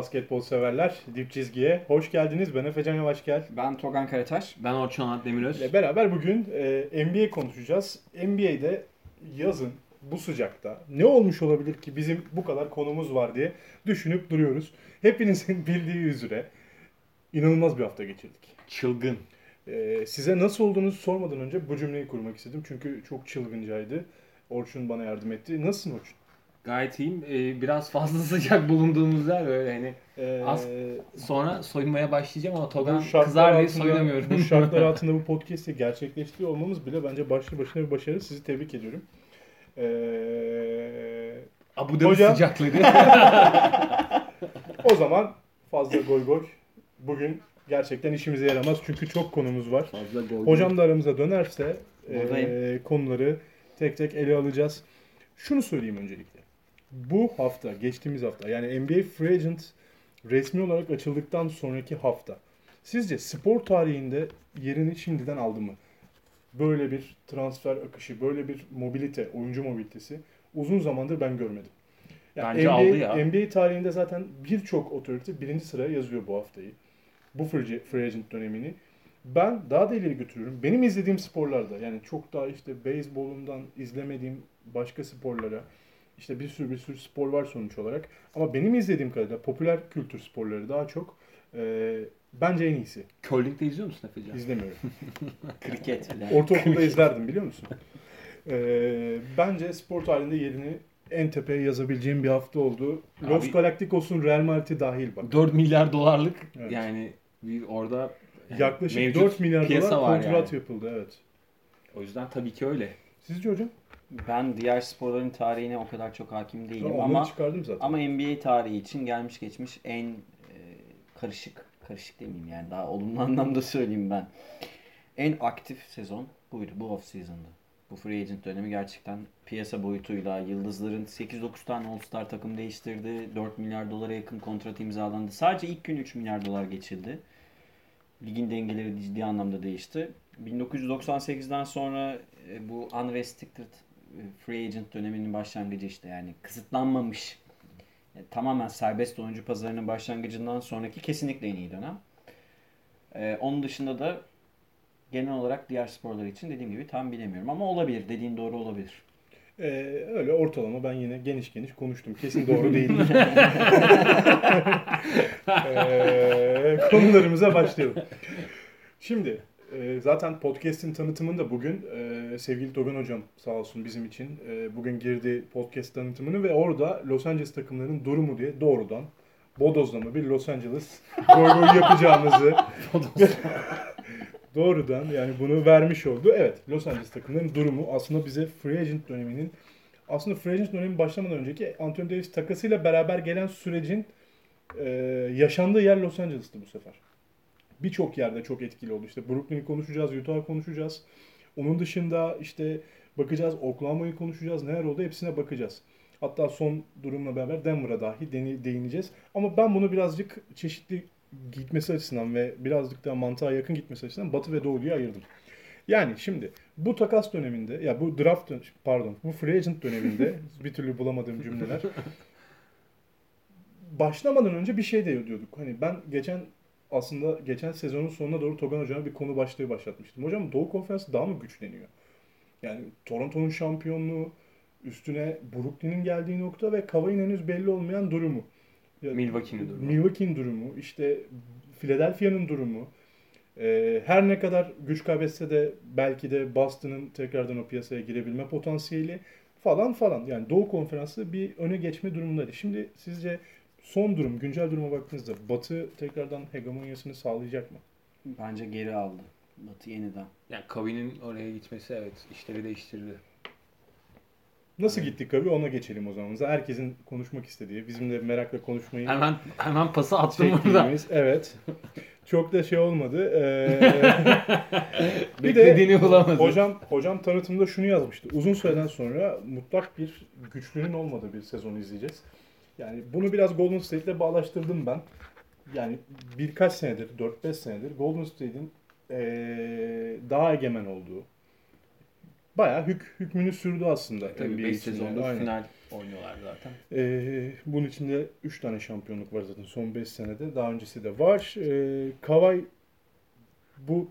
Basketbol severler. Dip çizgiye hoş geldiniz. Ben Efecan Yavaşgel. Ben Togan Karataş. Ben Orçun Anat Demiröz. ile beraber bugün e, NBA konuşacağız. NBA'de yazın bu sıcakta ne olmuş olabilir ki bizim bu kadar konumuz var diye düşünüp duruyoruz. Hepinizin bildiği üzere inanılmaz bir hafta geçirdik. Çılgın. E, size nasıl olduğunuzu sormadan önce bu cümleyi kurmak istedim. Çünkü çok çılgıncaydı. Orçun bana yardım etti. Nasılsın Orçun? Gayet iyiyim. Ee, biraz fazla sıcak bulunduğumuz yer öyle hani. E, Az- Sonra soyunmaya başlayacağım ama Togan kızar diye altında- soyunamıyorum. Bu şartlar altında bu podcast'i gerçekleştiriyor olmamız bile bence başlı başına bir başarı. Sizi tebrik ediyorum. Ee, Abu Dhabi Hocam- sıcakları. o zaman fazla goy goy. Bugün gerçekten işimize yaramaz çünkü çok konumuz var. Fazla gol. Hocam da aramıza dönerse Buradayım. ee, konuları tek tek ele alacağız. Şunu söyleyeyim öncelikle. Bu hafta, geçtiğimiz hafta yani NBA Free Agent resmi olarak açıldıktan sonraki hafta. Sizce spor tarihinde yerini şimdiden aldı mı? Böyle bir transfer akışı, böyle bir mobilite, oyuncu mobilitesi uzun zamandır ben görmedim. Yani Bence NBA, aldı ya. NBA tarihinde zaten birçok otorite birinci sıraya yazıyor bu haftayı. Bu free, agent dönemini. Ben daha da ileri götürüyorum. Benim izlediğim sporlarda yani çok daha işte beyzbolundan izlemediğim başka sporlara işte bir sürü bir sürü spor var sonuç olarak. Ama benim izlediğim kadarıyla popüler kültür sporları daha çok e, bence en iyisi. Curling'de izliyor musun Efecan? İzlemiyorum. Kriket. Ortaokulda izlerdim biliyor musun? E, bence spor tarihinde yerini en tepeye yazabileceğim bir hafta oldu. Los Abi- Galacticos'un Real Madrid'i dahil bak. 4 milyar dolarlık Evet. yani bir orada Yaklaşık mevcut 4 milyar dolar kontrat yani. yapıldı evet. O yüzden tabii ki öyle. Sizce hocam? Ben diğer sporların tarihine o kadar çok hakim değilim ama çıkardım zaten. ama NBA tarihi için gelmiş geçmiş en e, karışık karışık demeyeyim yani daha olumlu anlamda söyleyeyim ben. En aktif sezon buydu bu off season'dı. Bu free agent dönemi gerçekten piyasa boyutuyla yıldızların 8-9 tane All-Star takım değiştirdi. 4 milyar dolara yakın kontrat imzalandı. Sadece ilk gün 3 milyar dolar geçildi. Ligin dengeleri ciddi anlamda değişti. 1998'den sonra e, bu unrestricted free agent döneminin başlangıcı işte yani kısıtlanmamış e, tamamen serbest oyuncu pazarının başlangıcından sonraki kesinlikle en iyi dönem. E, onun dışında da genel olarak diğer sporlar için dediğim gibi tam bilemiyorum ama olabilir. Dediğin doğru olabilir. Ee, öyle ortalama ben yine geniş geniş konuştum. Kesin doğru değildir. ee, konularımıza başlayalım. Şimdi e, zaten podcast'in tanıtımını da bugün e, sevgili Togan hocam sağ olsun bizim için e, bugün girdi podcast tanıtımını ve orada Los Angeles takımlarının durumu diye doğrudan bodozlama bir Los Angeles goy yapacağımızı doğrudan yani bunu vermiş oldu. Evet Los Angeles takımlarının durumu aslında bize free agent döneminin aslında free agent dönemi başlamadan önceki Anthony Davis takasıyla beraber gelen sürecin e, yaşandığı yer Los Angeles'tı bu sefer. Birçok yerde çok etkili oldu. İşte Brooklyn'i konuşacağız, Utah'ı konuşacağız. Onun dışında işte bakacağız, Oklahoma'yı konuşacağız. Neler oldu hepsine bakacağız. Hatta son durumla beraber Denver'a dahi değineceğiz. Ama ben bunu birazcık çeşitli gitmesi açısından ve birazcık daha mantığa yakın gitmesi açısından Batı ve Doğu diye ayırdım. Yani şimdi bu takas döneminde ya bu draft dön- pardon bu free agent döneminde bir türlü bulamadığım cümleler başlamadan önce bir şey de diyorduk. Hani ben geçen aslında geçen sezonun sonuna doğru Togan Hocam'a bir konu başlığı başlatmıştım. Hocam Doğu Konferansı daha mı güçleniyor? Yani Toronto'nun şampiyonluğu, üstüne Brooklyn'in geldiği nokta ve Kawhi'nin henüz belli olmayan durumu. Milwaukee'nin durumu. Milwaukee'nin durumu, işte Philadelphia'nın durumu. Ee, her ne kadar güç kaybetse de belki de Boston'ın tekrardan o piyasaya girebilme potansiyeli falan falan. Yani Doğu Konferansı bir öne geçme durumundaydı. Şimdi sizce son durum, güncel duruma baktığınızda Batı tekrardan hegemonyasını sağlayacak mı? Bence geri aldı. Batı yeniden. Yani Kavini'nin oraya gitmesi evet işleri değiştirdi. Nasıl gittik abi ona geçelim o zaman. Herkesin konuşmak istediği, bizim de merakla konuşmayı Hemen hemen pası attım burada. çektiğimiz. Evet. Çok da şey olmadı. Ee, bir de Beklediğini bulamadı. hocam hocam tanıtımda şunu yazmıştı. Uzun süreden sonra mutlak bir güçlünün olmadığı bir sezon izleyeceğiz. Yani bunu biraz Golden State'le bağlaştırdım ben. Yani birkaç senedir, 4-5 senedir Golden State'in ee, daha egemen olduğu, bayağı hük, hükmünü sürdü aslında. Tabii NBA 5 içinde. sezondur Aynen. final. oynuyorlar zaten. Ee, bunun içinde 3 tane şampiyonluk var zaten son 5 senede. Daha öncesi de var. Ee, Kawhi bu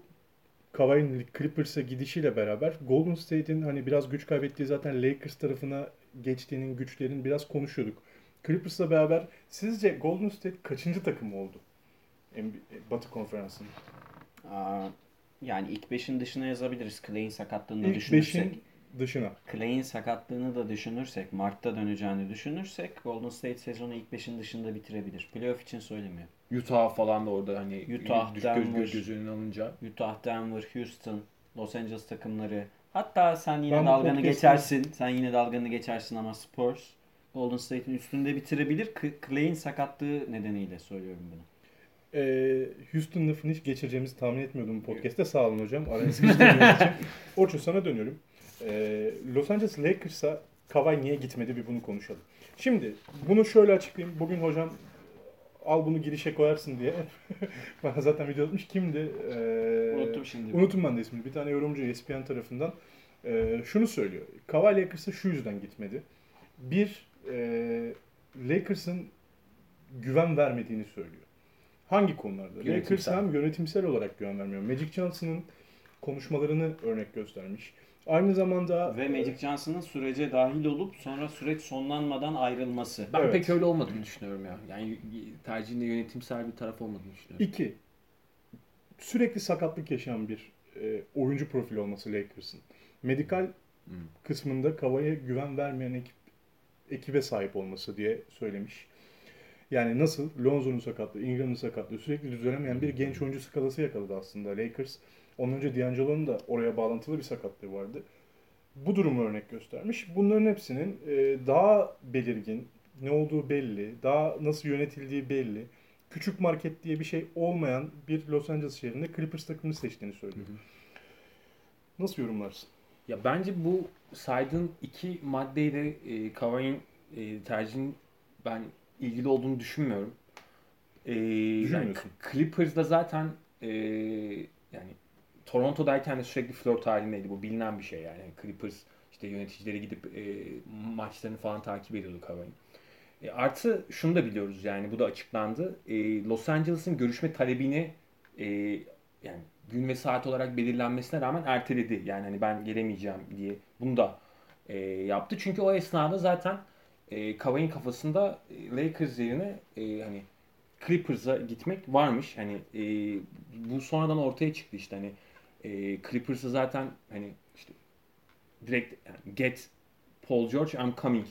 Kawhi'nin Clippers'a gidişiyle beraber Golden State'in hani biraz güç kaybettiği zaten Lakers tarafına geçtiğinin güçlerin biraz konuşuyorduk. Clippers'la beraber sizce Golden State kaçıncı takım oldu? NBA Batı konferansının. Yani ilk 5'in dışına yazabiliriz. Clay'in sakatlığını da İlk düşünürsek. 5'in dışına. Clay'in sakatlığını da düşünürsek, Mart'ta döneceğini düşünürsek Golden State sezonu ilk 5'in dışında bitirebilir. Playoff için söylemiyor. Utah falan da orada hani Utah, düş- Denver. göz, göz, göz önüne alınca. Utah, Denver, Houston, Los Angeles takımları. Hatta sen yine Ben dalganı geçersin. Sen yine dalganı geçersin ama Spurs Golden State'in üstünde bitirebilir. Clay'in sakatlığı nedeniyle söylüyorum bunu. Ee, Houston lafını hiç geçireceğimizi tahmin etmiyordum bu podcast'te. Sağ olun hocam. Araya sıkıştırdığım için. Orçun sana dönüyorum. Ee, Los Angeles Lakers'a Kawhi niye gitmedi bir bunu konuşalım. Şimdi bunu şöyle açıklayayım. Bugün hocam al bunu girişe koyarsın diye. Bana zaten video atmış. Kimdi? Ee, Unuttum şimdi. Unuttum ben de ismini. Bir tane yorumcu ESPN tarafından e, şunu söylüyor. Kawhi Lakers'a şu yüzden gitmedi. Bir, e, Lakers'ın güven vermediğini söylüyor. Hangi konularda? Lakers Yönetimsel. hem yönetimsel olarak güven vermiyor. Magic Johnson'ın konuşmalarını örnek göstermiş. Aynı zamanda Ve Magic Johnson'ın sürece dahil olup sonra süreç sonlanmadan ayrılması. Ben Evet. pek öyle olmadığını düşünüyorum ya. Yani tercihinde yönetimsel bir taraf olmadığını düşünüyorum. iki, sürekli sakatlık yaşayan bir e, oyuncu profili olması Lakers'ın. Medikal Hmm. kısmında Kavai'ye güven vermeyen ekip, ekibe sahip olması diye söylemiş. Yani nasıl Lonzo'nun sakatlığı, Ingram'ın sakatlığı sürekli düzelemeyen bir genç oyuncu skalası yakaladı aslında Lakers. Ondan önce D'Angelo'nun da oraya bağlantılı bir sakatlığı vardı. Bu durumu örnek göstermiş. Bunların hepsinin e, daha belirgin, ne olduğu belli, daha nasıl yönetildiği belli, küçük market diye bir şey olmayan bir Los Angeles şehrinde Clippers takımını seçtiğini söylüyor. Nasıl yorumlarsın? Ya bence bu saydığın iki maddeyi de e, Kawhi'nin e, tercihin ben ilgili olduğunu düşünmüyorum. E, yani. Clippers'da zaten e, yani Toronto'dayken de sürekli flört halindeydi. Bu bilinen bir şey yani. Clippers işte yöneticileri gidip e, maçlarını falan takip ediyordu Kawhi'nin. E, artı şunu da biliyoruz yani bu da açıklandı. E, Los Angeles'ın görüşme talebini e, yani gün ve saat olarak belirlenmesine rağmen erteledi. Yani hani ben gelemeyeceğim diye bunu da e, yaptı. Çünkü o esnada zaten e, Kawhi'nin kafasında e, Lakers yerine e, hani Clippers'a gitmek varmış. Hani e, bu sonradan ortaya çıktı işte hani e, Clippers'a zaten hani işte direkt yani, get Paul George I'm coming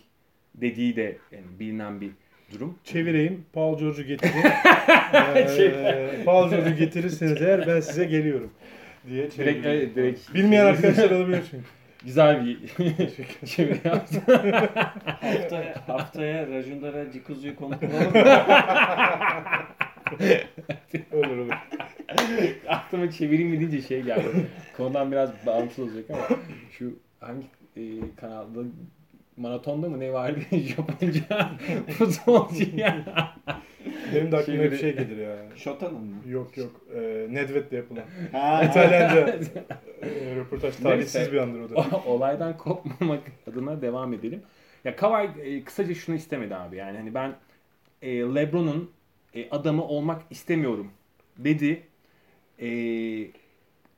dediği de yani bilinen bir durum. Çevireyim. Paul George'u getirin. Ee, Paul George'u getirirseniz eğer ben size geliyorum diye Direkt, çevireyim. evet, direkt Bilmeyen arkadaşlar olabilir çünkü. güzel bir çeviri yaptı. haftaya, haftaya Rajundara Cikuzu'yu konuk alalım. olur olur. Aklıma çevireyim mi deyince şey geldi. Konudan biraz bağımsız olacak ama şu hangi e, kanalda maratonda mı ne vardı Japonca futbolcu ya. Benim de aklıma Çeviri. şey gelir ya. Şotan'ın mı? Yok yok. Ee, Nedved'de yapılan. Ha, İtalyanca e, röportaj talihsiz Neyse. bir andır o da. O- olaydan kopmamak adına devam edelim. Ya Kawhi e, kısaca şunu istemedi abi. Yani hani ben e, LeBron'un e, adamı olmak istemiyorum dedi. E,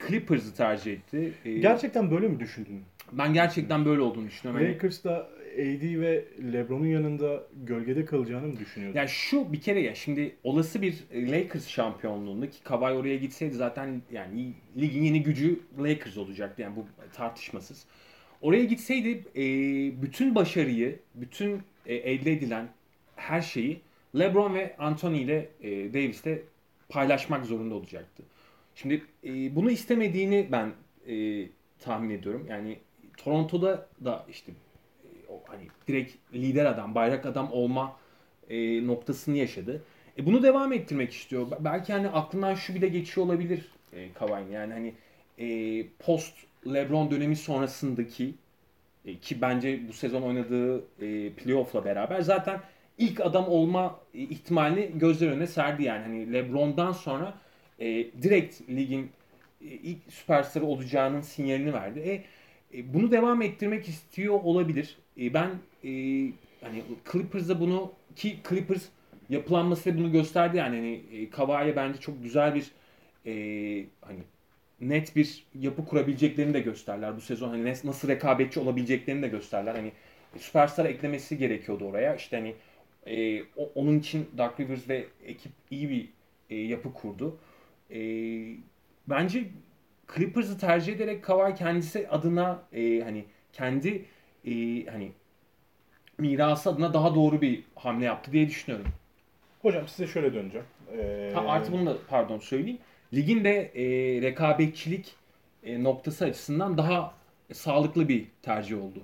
Clippers'ı tercih etti. E, Gerçekten böyle mi düşündün? Ben gerçekten böyle olduğunu düşünüyorum. Lakers'ta AD ve LeBron'un yanında gölgede kalacağını mı düşünüyordun? Ya şu bir kere ya şimdi olası bir e, Lakers şampiyonluğunda ki Kawhi oraya gitseydi zaten yani ligin yeni gücü Lakers olacaktı yani bu tartışmasız. Oraya gitseydi e, bütün başarıyı, bütün e, elde edilen her şeyi LeBron ve Anthony ile e, Davis'te paylaşmak zorunda olacaktı. Şimdi e, bunu istemediğini ben e, tahmin ediyorum. Yani Toronto'da da işte e, o hani direkt lider adam, bayrak adam olma e, noktasını yaşadı. E, bunu devam ettirmek istiyor. Be- Belki hani aklından şu bile geçiyor olabilir e, Kawhi'nin. Yani hani e, post LeBron dönemi sonrasındaki e, ki bence bu sezon oynadığı e, playoff'la beraber zaten ilk adam olma e, ihtimalini gözler önüne serdi yani. Hani LeBron'dan sonra e, direkt ligin e, ilk süperstarı olacağının sinyalini verdi. E, e, bunu devam ettirmek istiyor olabilir. E, ben e, hani Clippers'da bunu ki Clippers yapılanması bunu gösterdi yani hani e, Kawhi'ye bence çok güzel bir e, hani net bir yapı kurabileceklerini de gösterler bu sezon. Hani nasıl rekabetçi olabileceklerini de gösterler. Hani süperstar eklemesi gerekiyordu oraya. İşte hani e, onun için Dark Rivers ve ekip iyi bir e, yapı kurdu. E, bence Clippers'ı tercih ederek Kawhi kendisi adına e, hani kendi e, hani mirası adına daha doğru bir hamle yaptı diye düşünüyorum. Hocam size şöyle döneceğim. Ee... Ha, artı bunu da pardon söyleyeyim. Ligin de e, rekabetçilik e, noktası açısından daha sağlıklı bir tercih oldu.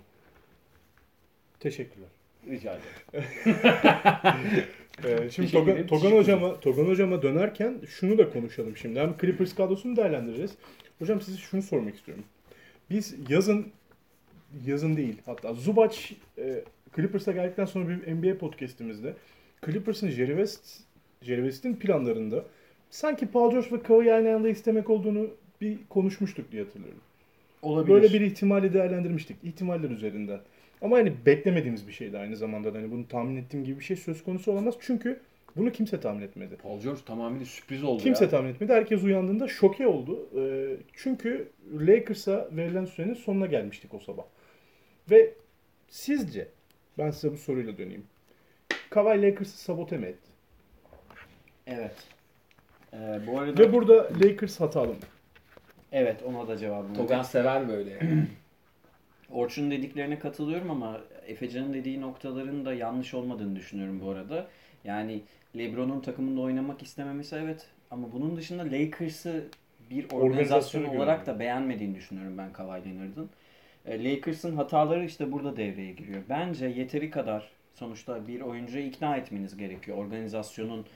Teşekkürler. Rica ederim. ee, şimdi Togan, Togan hocama Togan hocama dönerken şunu da konuşalım şimdi. Hem Clippers kadrosunu değerlendireceğiz. Hocam size şunu sormak istiyorum. Biz yazın yazın değil hatta Zubac e, Clippers'a geldikten sonra bir NBA podcast'imizde Clippers'ın Jerry West Jerry West'in planlarında sanki Paul George ve Kawhi aynı anda istemek olduğunu bir konuşmuştuk diye hatırlıyorum. Olabilir. Böyle bir ihtimali değerlendirmiştik. İhtimaller üzerinden. Ama hani beklemediğimiz bir şeydi aynı zamanda. Hani bunu tahmin ettiğim gibi bir şey söz konusu olamaz. Çünkü bunu kimse tahmin etmedi. Paul George tamamen sürpriz oldu Kimse ya. tahmin etmedi. Herkes uyandığında şoke oldu. Ee, çünkü Lakers'a verilen sürenin sonuna gelmiştik o sabah. Ve sizce, ben size bu soruyla döneyim. Kawhi Lakers'ı sabote mi etti? Evet. Ee, bu arada Ve burada Lakers hatalı mı? evet ona da cevabım var. Togan sever böyle. Orçun'un dediklerine katılıyorum ama Efecan'ın dediği noktaların da yanlış olmadığını düşünüyorum bu arada. Yani LeBron'un takımında oynamak istememesi evet ama bunun dışında Lakers'ı bir organizasyon olarak görüyorum. da beğenmediğini düşünüyorum ben Kawhi Leonard'ın. E, Lakers'ın hataları işte burada devreye giriyor. Bence yeteri kadar sonuçta bir oyuncuyu ikna etmeniz gerekiyor. Organizasyonun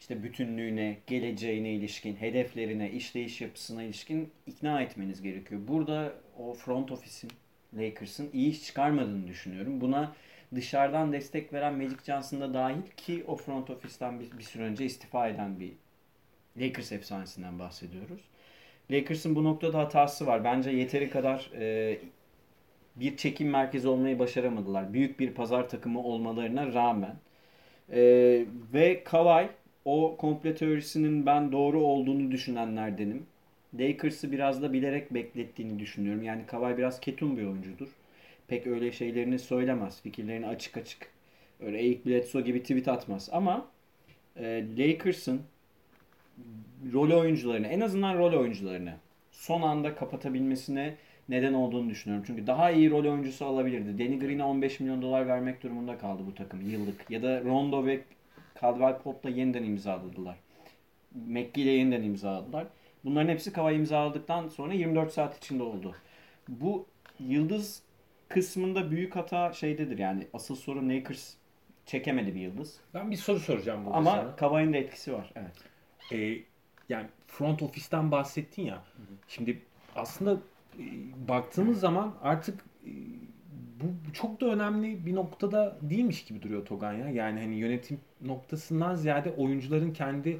işte bütünlüğüne, geleceğine ilişkin, hedeflerine, işleyiş yapısına ilişkin ikna etmeniz gerekiyor. Burada o front office'in Lakers'ın iyi iş çıkarmadığını düşünüyorum. Buna dışarıdan destek veren Magic Johnson da dahil ki o front office'ten bir, bir süre önce istifa eden bir Lakers efsanesinden bahsediyoruz. Lakers'ın bu noktada hatası var. Bence yeteri kadar e, bir çekim merkezi olmayı başaramadılar. Büyük bir pazar takımı olmalarına rağmen. E, ve Kawhi o komple teorisinin ben doğru olduğunu düşünenlerdenim. Lakers'ı biraz da bilerek beklettiğini düşünüyorum. Yani Kawhi biraz ketum bir oyuncudur. Pek öyle şeylerini söylemez. Fikirlerini açık açık. Öyle Eric Bledsoe gibi tweet atmaz. Ama e, Lakers'ın rol oyuncularını, en azından rol oyuncularını son anda kapatabilmesine neden olduğunu düşünüyorum. Çünkü daha iyi rol oyuncusu alabilirdi. Danny Green'e 15 milyon dolar vermek durumunda kaldı bu takım yıllık. Ya da Rondo ve Caldwell Pope'la yeniden imzaladılar. McGee ile yeniden imzaladılar. Bunların hepsi Kawhi imzaladıktan sonra 24 saat içinde oldu. Bu yıldız kısmında büyük hata şeydedir yani asıl sorun Lakers çekemedi bir yıldız. Ben bir soru soracağım burada Ama sana. Kawhi'nin de etkisi var. Evet. Ee, yani front ofisten bahsettin ya. Şimdi aslında e, baktığımız zaman artık e, bu çok da önemli bir noktada değilmiş gibi duruyor Togan ya. Yani hani yönetim noktasından ziyade oyuncuların kendi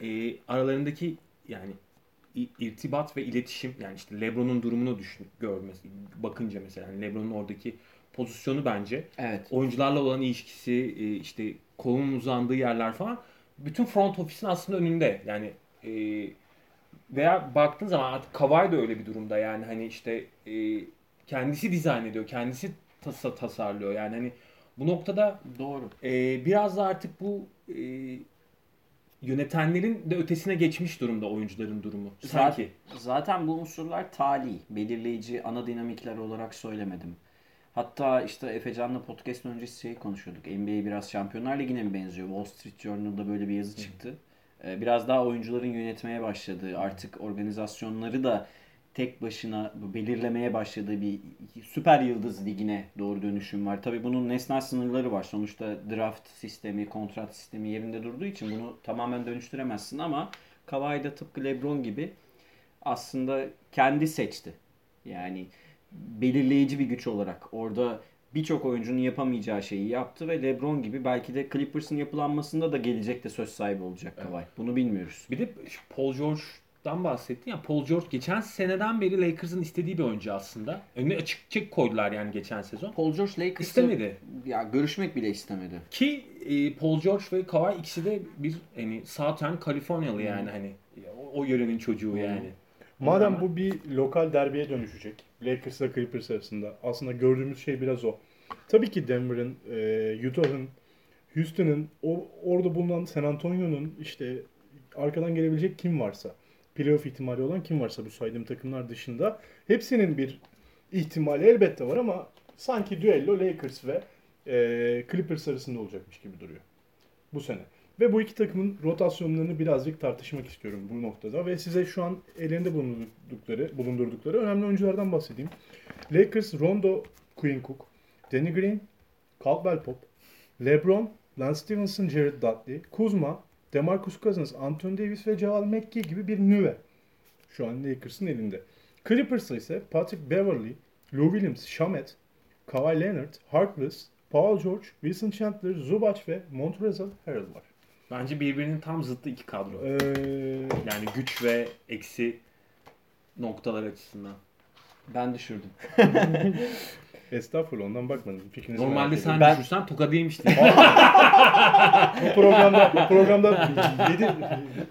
e, aralarındaki yani irtibat ve iletişim yani işte LeBron'un durumunu düşün görmesi bakınca mesela yani LeBron'un oradaki pozisyonu bence Evet. oyuncularla olan ilişkisi, e, işte kolunun uzandığı yerler falan bütün front office'in aslında önünde. Yani e, veya baktığın zaman artık Kawhi da öyle bir durumda. Yani hani işte e, kendisi dizayn ediyor, kendisi tasa, tasarlıyor. Yani hani bu noktada Doğru. e, biraz da artık bu e, yönetenlerin de ötesine geçmiş durumda oyuncuların durumu. Sanki. Zaten bu unsurlar tali, belirleyici ana dinamikler olarak söylemedim. Hatta işte Efecan'la podcast öncesi şey konuşuyorduk. NBA biraz Şampiyonlar Ligi'ne mi benziyor? Wall Street Journal'da böyle bir yazı çıktı. Ee, Biraz daha oyuncuların yönetmeye başladığı, artık organizasyonları da tek başına belirlemeye başladığı bir süper yıldız ligine doğru dönüşüm var. Tabii bunun nesnel sınırları var. Sonuçta draft sistemi, kontrat sistemi yerinde durduğu için bunu tamamen dönüştüremezsin ama Kawhi da tıpkı LeBron gibi aslında kendi seçti. Yani belirleyici bir güç olarak orada birçok oyuncunun yapamayacağı şeyi yaptı ve LeBron gibi belki de Clippers'ın yapılanmasında da gelecekte söz sahibi olacak Kawhi. Bunu bilmiyoruz. Bir de Paul George dan bahsettin ya Paul George geçen seneden beri Lakers'ın istediği bir oyuncu aslında. Önüne açık çek koydular yani geçen sezon. Paul George Lakers'ı İstemedi. ya görüşmek bile istemedi. Ki e, Paul George ve Kawhi ikisi de bir hani Southern Californialı yani hani o, o yörenin çocuğu yani. Madem bu bir lokal derbiye dönüşecek. Lakers ile Clippers arasında. Aslında gördüğümüz şey biraz o. Tabii ki Denver'ın, e, Utah'ın, Houston'ın, o, orada bulunan San Antonio'nun işte arkadan gelebilecek kim varsa, playoff ihtimali olan kim varsa bu saydığım takımlar dışında hepsinin bir ihtimali elbette var ama sanki düello Lakers ve e, Clippers arasında olacakmış gibi duruyor bu sene. Ve bu iki takımın rotasyonlarını birazcık tartışmak istiyorum bu noktada. Ve size şu an ellerinde bulundurdukları, bulundurdukları önemli oyunculardan bahsedeyim. Lakers, Rondo, Quinn Cook, Danny Green, Caldwell Pop, LeBron, Lance Stevenson, Jared Dudley, Kuzma, DeMarcus Cousins, Anthony Davis ve Javal McGee gibi bir nüve. Şu an Lakers'ın elinde. Clippers'ta ise Patrick Beverly, Lou Williams, Shamet, Kawhi Leonard, Harkless, Paul George, Wilson Chandler, Zubac ve Montrezl Harrell var. Bence birbirinin tam zıttı iki kadro. Ee, Yani güç ve eksi noktalar açısından. Ben düşürdüm. estağfurullah ondan bakmadım. Fikrinizi merak Normalde ediyorum. sen Ben- düşürsen toka değilmiş diye. bu programda bu programda 7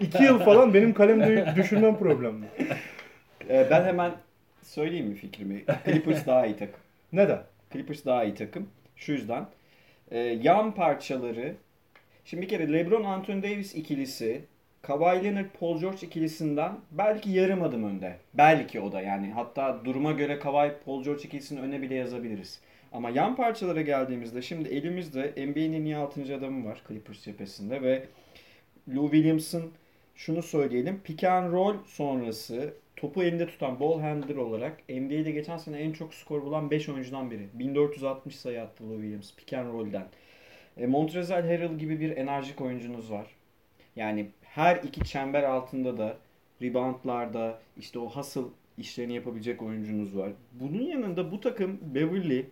2 yıl falan benim kalemde düşürmem problemli. Ee, ben hemen söyleyeyim mi fikrimi? Clippers daha iyi takım. Neden? Clippers daha iyi takım. Şu yüzden. Ee, yan parçaları Şimdi bir kere LeBron Anthony Davis ikilisi Kawhi Leonard Paul George ikilisinden belki yarım adım önde. Belki o da yani. Hatta duruma göre Kawhi Paul George ikilisini öne bile yazabiliriz. Ama yan parçalara geldiğimizde şimdi elimizde NBA'nin en iyi 6. adamı var Clippers cephesinde ve Lou Williams'ın şunu söyleyelim. Pick and roll sonrası topu elinde tutan ball handler olarak NBA'de geçen sene en çok skor bulan 5 oyuncudan biri. 1460 sayı attı Lou Williams pick and roll'den. E, Montrezl Harrell gibi bir enerjik oyuncunuz var. Yani her iki çember altında da reboundlarda işte o hustle işlerini yapabilecek oyuncunuz var. Bunun yanında bu takım Beverly,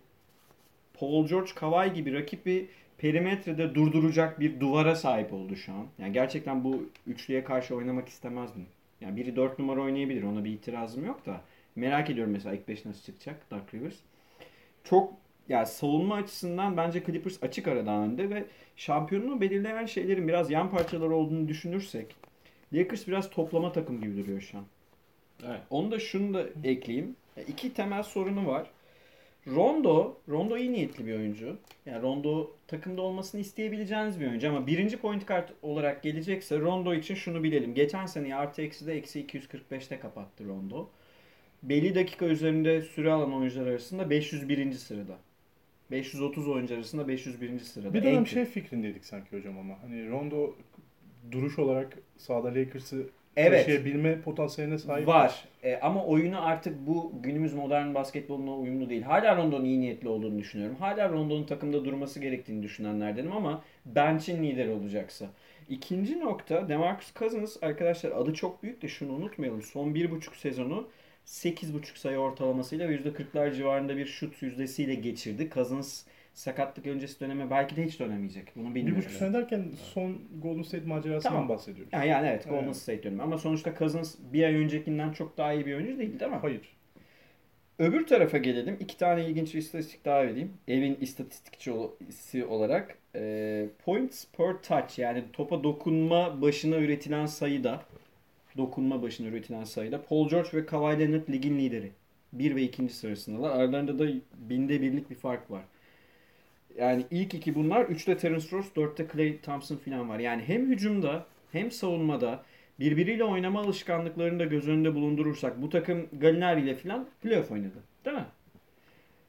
Paul George, Kawhi gibi rakibi perimetrede durduracak bir duvara sahip oldu şu an. Yani gerçekten bu üçlüye karşı oynamak istemezdim. Yani biri 4 numara oynayabilir. Ona bir itirazım yok da. Merak ediyorum mesela ilk 5 nasıl çıkacak Dark Rivers. Çok yani savunma açısından bence Clippers açık arada önde ve şampiyonluğu belirleyen şeylerin biraz yan parçalar olduğunu düşünürsek Lakers biraz toplama takım gibi duruyor şu an. Evet. Onu da şunu da ekleyeyim. Ya İki temel sorunu var. Rondo, Rondo iyi niyetli bir oyuncu. Yani Rondo takımda olmasını isteyebileceğiniz bir oyuncu ama birinci point kart olarak gelecekse Rondo için şunu bilelim. Geçen seneyi artı eksi de eksi 245'te kapattı Rondo. Belli dakika üzerinde süre alan oyuncular arasında 501. sırada. 530 oyuncu arasında 501. sırada. Bir dönem şey fikrindeydik sanki hocam ama. Hani Rondo duruş olarak sahada Lakers'ı Evet. taşıyabilme potansiyeline sahip. Var. E, ama oyunu artık bu günümüz modern basketboluna uyumlu değil. Hala Rondo'nun iyi niyetli olduğunu düşünüyorum. Hala Rondo'nun takımda durması gerektiğini düşünenlerdenim ama bench'in lideri olacaksa. İkinci nokta Demarcus Cousins arkadaşlar adı çok büyük de şunu unutmayalım. Son bir buçuk sezonu 8.5 sayı ortalamasıyla ve %40'lar civarında bir şut yüzdesiyle geçirdi. Cousins sakatlık öncesi döneme belki de hiç dönemeyecek. Bunu Bir bilmiyorum. buçuk sene derken son Golden State macerasından Tamam. bahsediyoruz. Yani, yani evet Golden Evet. State diyorum. Ama sonuçta Cousins bir ay öncekinden çok daha iyi bir oyuncu değil değil mi? Hayır. Öbür tarafa gelelim. İki tane ilginç bir istatistik daha vereyim. Evin istatistikçisi olarak. E, points per touch yani topa dokunma başına üretilen sayıda dokunma başına üretilen sayıda Paul George ve Kawhi Leonard ligin lideri. Bir ve ikinci sırasındalar. Aralarında da binde birlik bir fark var. Yani ilk iki bunlar. Üçte Terence Ross, dörtte Klay Thompson falan var. Yani hem hücumda hem savunmada birbiriyle oynama alışkanlıklarını da göz önünde bulundurursak bu takım Gallinari ile falan playoff oynadı. Değil mi?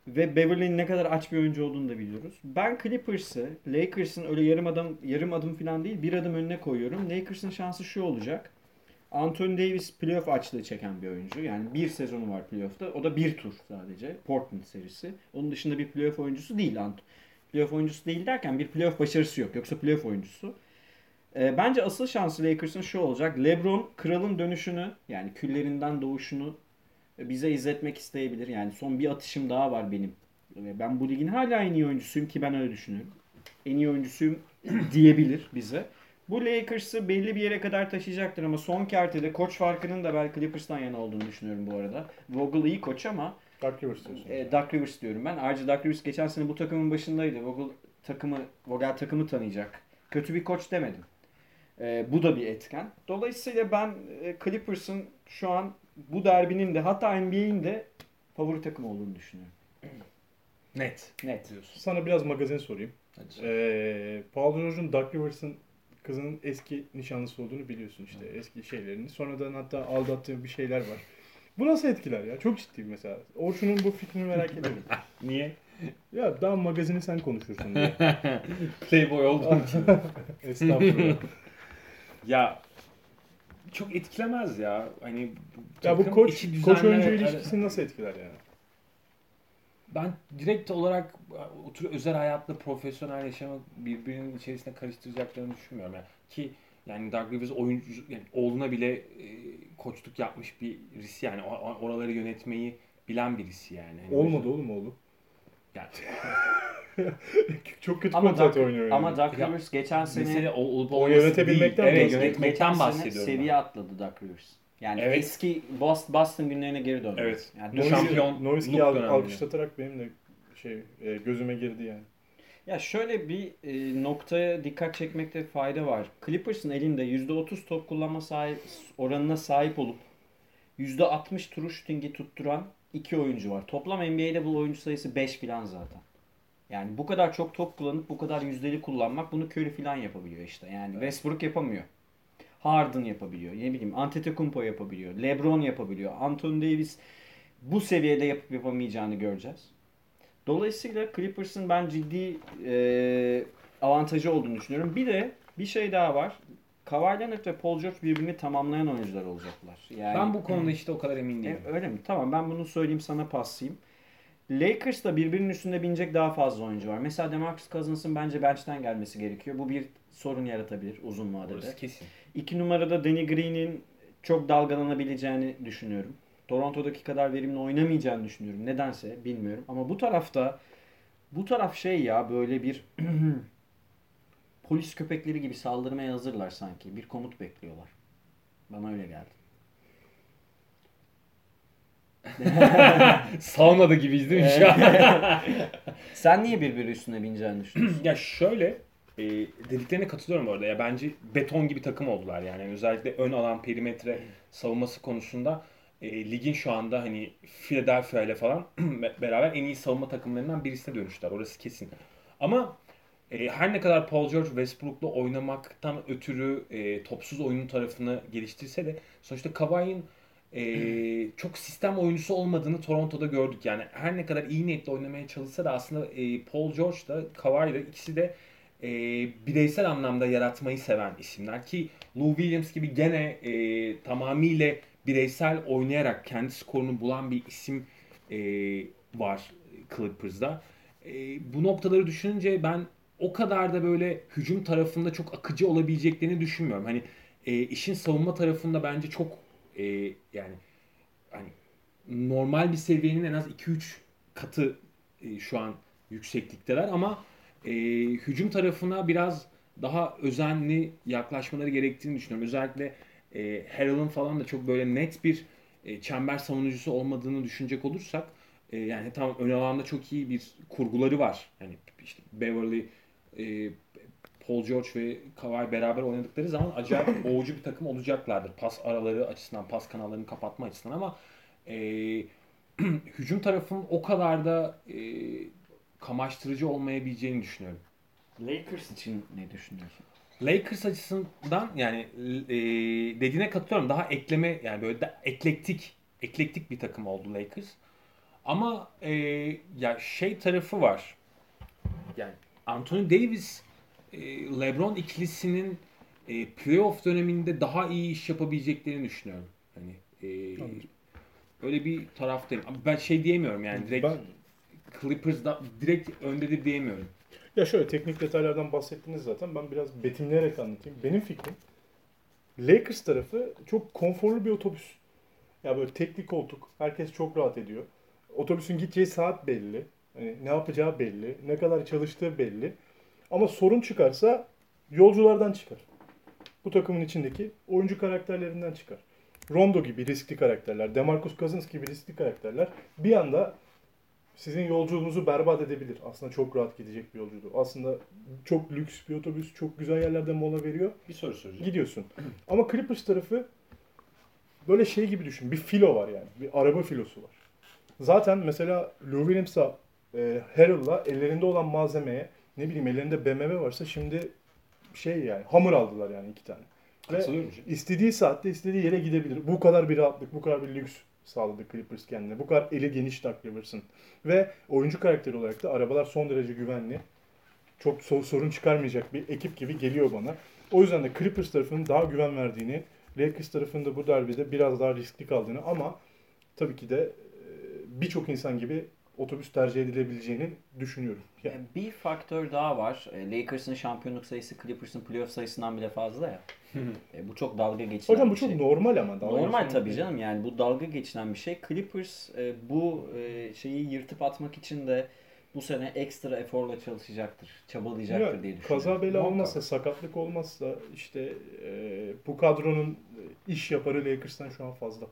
Ve Beverly'nin ne kadar aç bir oyuncu olduğunu da biliyoruz. Ben Clippers'ı Lakers'ın öyle yarım adım yarım adım falan değil bir adım önüne koyuyorum. Lakers'ın şansı şu olacak. Anthony Davis playoff açlığı çeken bir oyuncu. Yani bir sezonu var playoff'ta. O da bir tur sadece. Portland serisi. Onun dışında bir playoff oyuncusu değil. Ant- Playoff oyuncusu değil derken bir playoff başarısı yok. Yoksa playoff oyuncusu. Ee, bence asıl şansı Lakers'ın şu olacak. LeBron kralın dönüşünü yani küllerinden doğuşunu bize izletmek isteyebilir. Yani son bir atışım daha var benim. Ben bu ligin hala en iyi oyuncusuyum ki ben öyle düşünüyorum. En iyi oyuncusuyum diyebilir bize. Bu Lakers'ı belli bir yere kadar taşıyacaktır ama son kertede koç farkının da ben Clippers'tan yana olduğunu düşünüyorum bu arada. Vogel iyi koç ama Dark Rivers diyorsun. e, Doug Rivers diyorum ben. Ayrıca Doug Rivers geçen sene bu takımın başındaydı. Vogel takımı, Vogel takımı tanıyacak. Kötü bir koç demedim. E, bu da bir etken. Dolayısıyla ben e, Clippers'ın şu an bu derbinin de hatta NBA'in de favori takım olduğunu düşünüyorum. Net. Net. Diyorsun. Sana biraz magazin sorayım. Hadi. Ee, Paul George'un Dark Rivers'ın kızının eski nişanlısı olduğunu biliyorsun işte. Eski şeylerini. Sonradan hatta aldattığı bir şeyler var. Bu nasıl etkiler ya? Çok ciddiyim mesela. Orçun'un bu fikrini merak ediyorum. Niye? ya daha magazini sen konuşursun diye. Playboy olduğum için. Estağfurullah. ya çok etkilemez ya. Hani ya bu koç, koç oyuncu ilişkisini nasıl etkiler yani? Ben direkt olarak o tür özel hayatla profesyonel yaşamı birbirinin içerisine karıştıracaklarını düşünmüyorum. Yani. Ki yani Doug Rivers oyuncu yani oğluna bile e, koçluk yapmış birisi yani O- o- oraları yönetmeyi bilen birisi yani. O Olmadı yüzden- oğlum oğlu. Yani, Çok kötü Ama kontrat Doug, oynuyor. ama yani. Doug Ya, Rivers geçen sene ol- olup O yönetebilmekten değil. Evet sene bahsediyorum. seviye ben. atladı Doug Rivers. Yani Evet. eski Boston, günlerine geri döndü. Evet. Yani Dolayısıyla- şampiyon- döneminde. alkışlatarak benim de şey e, gözüme girdi yani. Ya şöyle bir e, noktaya dikkat çekmekte fayda var. Clippers'ın elinde %30 top kullanma sahip, oranına sahip olup %60 true shooting'i tutturan iki oyuncu var. Toplam NBA'de bu oyuncu sayısı 5 falan zaten. Yani bu kadar çok top kullanıp bu kadar yüzdeli kullanmak bunu Curry falan yapabiliyor işte. Yani Westbrook yapamıyor. Harden yapabiliyor. Ne bileyim Antetokounmpo yapabiliyor. LeBron yapabiliyor. Anthony Davis bu seviyede yapıp yapamayacağını göreceğiz. Dolayısıyla Clippers'ın ben ciddi e, avantajı olduğunu düşünüyorum. Bir de bir şey daha var. Kawhi Leonard ve Paul George birbirini tamamlayan oyuncular olacaklar. Yani, Ben bu konuda işte o kadar emin değilim. E, öyle mi? Tamam ben bunu söyleyeyim sana paslayayım. Lakers'ta birbirinin üstünde binecek daha fazla oyuncu var. Mesela DeMarcus Cousins'ın bence bench'ten gelmesi gerekiyor. Bu bir sorun yaratabilir uzun vadede. Orası kesin. İki numarada Danny Green'in çok dalgalanabileceğini düşünüyorum. Toronto'daki kadar verimli oynamayacağını düşünüyorum. Nedense bilmiyorum. Ama bu tarafta bu taraf şey ya böyle bir polis köpekleri gibi saldırmaya hazırlar sanki. Bir komut bekliyorlar. Bana öyle geldi. Saunada gibiyiz değil mi şu an? Sen niye birbiri üstüne bineceğini düşünüyorsun? ya şöyle e, dediklerine katılıyorum bu arada. Ya bence beton gibi takım oldular yani. Yani özellikle ön alan perimetre savunması konusunda e, ligin şu anda hani Philadelphia ile falan beraber en iyi savunma takımlarından birisine dönüştüler. Orası kesin. Ama e, her ne kadar Paul George Westbrook'la oynamaktan ötürü e, topsuz oyunun tarafını geliştirse de sonuçta Kawhi'nin e, çok sistem oyuncusu olmadığını Toronto'da gördük. Yani her ne kadar iyi niyetle oynamaya çalışsa da aslında e, Paul George da Kawhi da ikisi de e, bireysel anlamda yaratmayı seven isimler ki Lou Williams gibi gene e, tamamıyla bireysel oynayarak kendi skorunu bulan bir isim e, var Clippers'da. E, bu noktaları düşününce ben o kadar da böyle hücum tarafında çok akıcı olabileceklerini düşünmüyorum. Hani e, işin savunma tarafında bence çok e, yani hani normal bir seviyenin en az 2-3 katı e, şu an yükseklikteler ama e, hücum tarafına biraz daha özenli yaklaşmaları gerektiğini düşünüyorum. Özellikle e, Harrell'ın falan da çok böyle net bir e, çember savunucusu olmadığını düşünecek olursak e, yani tamam ön alanda çok iyi bir kurguları var. Yani işte Beverly, e, Paul George ve Kawhi beraber oynadıkları zaman acayip boğucu bir takım olacaklardır. Pas araları açısından, pas kanallarını kapatma açısından ama e, hücum tarafının o kadar da e, kamaştırıcı olmayabileceğini düşünüyorum. Lakers için ne düşünüyorsun? Lakers açısından yani e, dediğine katılıyorum. Daha ekleme yani böyle de eklektik eklektik bir takım oldu Lakers. Ama e, ya şey tarafı var. Yani Anthony Davis e, LeBron ikilisinin e, playoff döneminde daha iyi iş yapabileceklerini düşünüyorum. Hani e, Anladım. öyle bir taraftayım. Ben şey diyemiyorum yani direkt Ben- Clippers'da direkt öndedir diyemiyorum. Ya şöyle teknik detaylardan bahsettiniz zaten. Ben biraz betimleyerek anlatayım. Benim fikrim Lakers tarafı çok konforlu bir otobüs. Ya böyle tekli koltuk. Herkes çok rahat ediyor. Otobüsün gideceği saat belli. Hani ne yapacağı belli. Ne kadar çalıştığı belli. Ama sorun çıkarsa yolculardan çıkar. bu takımın içindeki oyuncu karakterlerinden çıkar. Rondo gibi riskli karakterler, DeMarcus Cousins gibi riskli karakterler bir anda sizin yolculuğunuzu berbat edebilir. Aslında çok rahat gidecek bir yolculuğu. Aslında çok lüks bir otobüs, çok güzel yerlerde mola veriyor. Bir soru soracağım. Gidiyorsun. Ama Clippers tarafı böyle şey gibi düşün. Bir filo var yani. Bir araba filosu var. Zaten mesela Lou Williams'a e, Harrell'la ellerinde olan malzemeye ne bileyim ellerinde BMW varsa şimdi şey yani hamur aldılar yani iki tane. Ve istediği saatte istediği yere gidebilir. Bu kadar bir rahatlık, bu kadar bir lüks sağladı Clippers kendine. Bu kadar eli geniş Doug Rivers'ın. Ve oyuncu karakteri olarak da arabalar son derece güvenli. Çok so- sorun çıkarmayacak bir ekip gibi geliyor bana. O yüzden de Clippers tarafının daha güven verdiğini, Lakers tarafında bu derbide biraz daha riskli kaldığını ama tabii ki de e, birçok insan gibi otobüs tercih edilebileceğini düşünüyorum. Yani E, Bir faktör daha var. E, Lakers'ın şampiyonluk sayısı Clippers'ın playoff sayısından bile fazla ya. E, bu çok dalga geçilen Hocam bu bir çok şey. normal ama. dalga Normal tabii değil. canım yani bu dalga geçilen bir şey. Clippers e, bu e, şeyi yırtıp atmak için de bu sene ekstra eforla çalışacaktır. Çabalayacaktır Ya, diye düşünüyorum. kaza bela Muhakkak. olmazsa, sakatlık olmazsa işte e, bu kadronun e, iş yaparı Lakers'tan şu an fazla.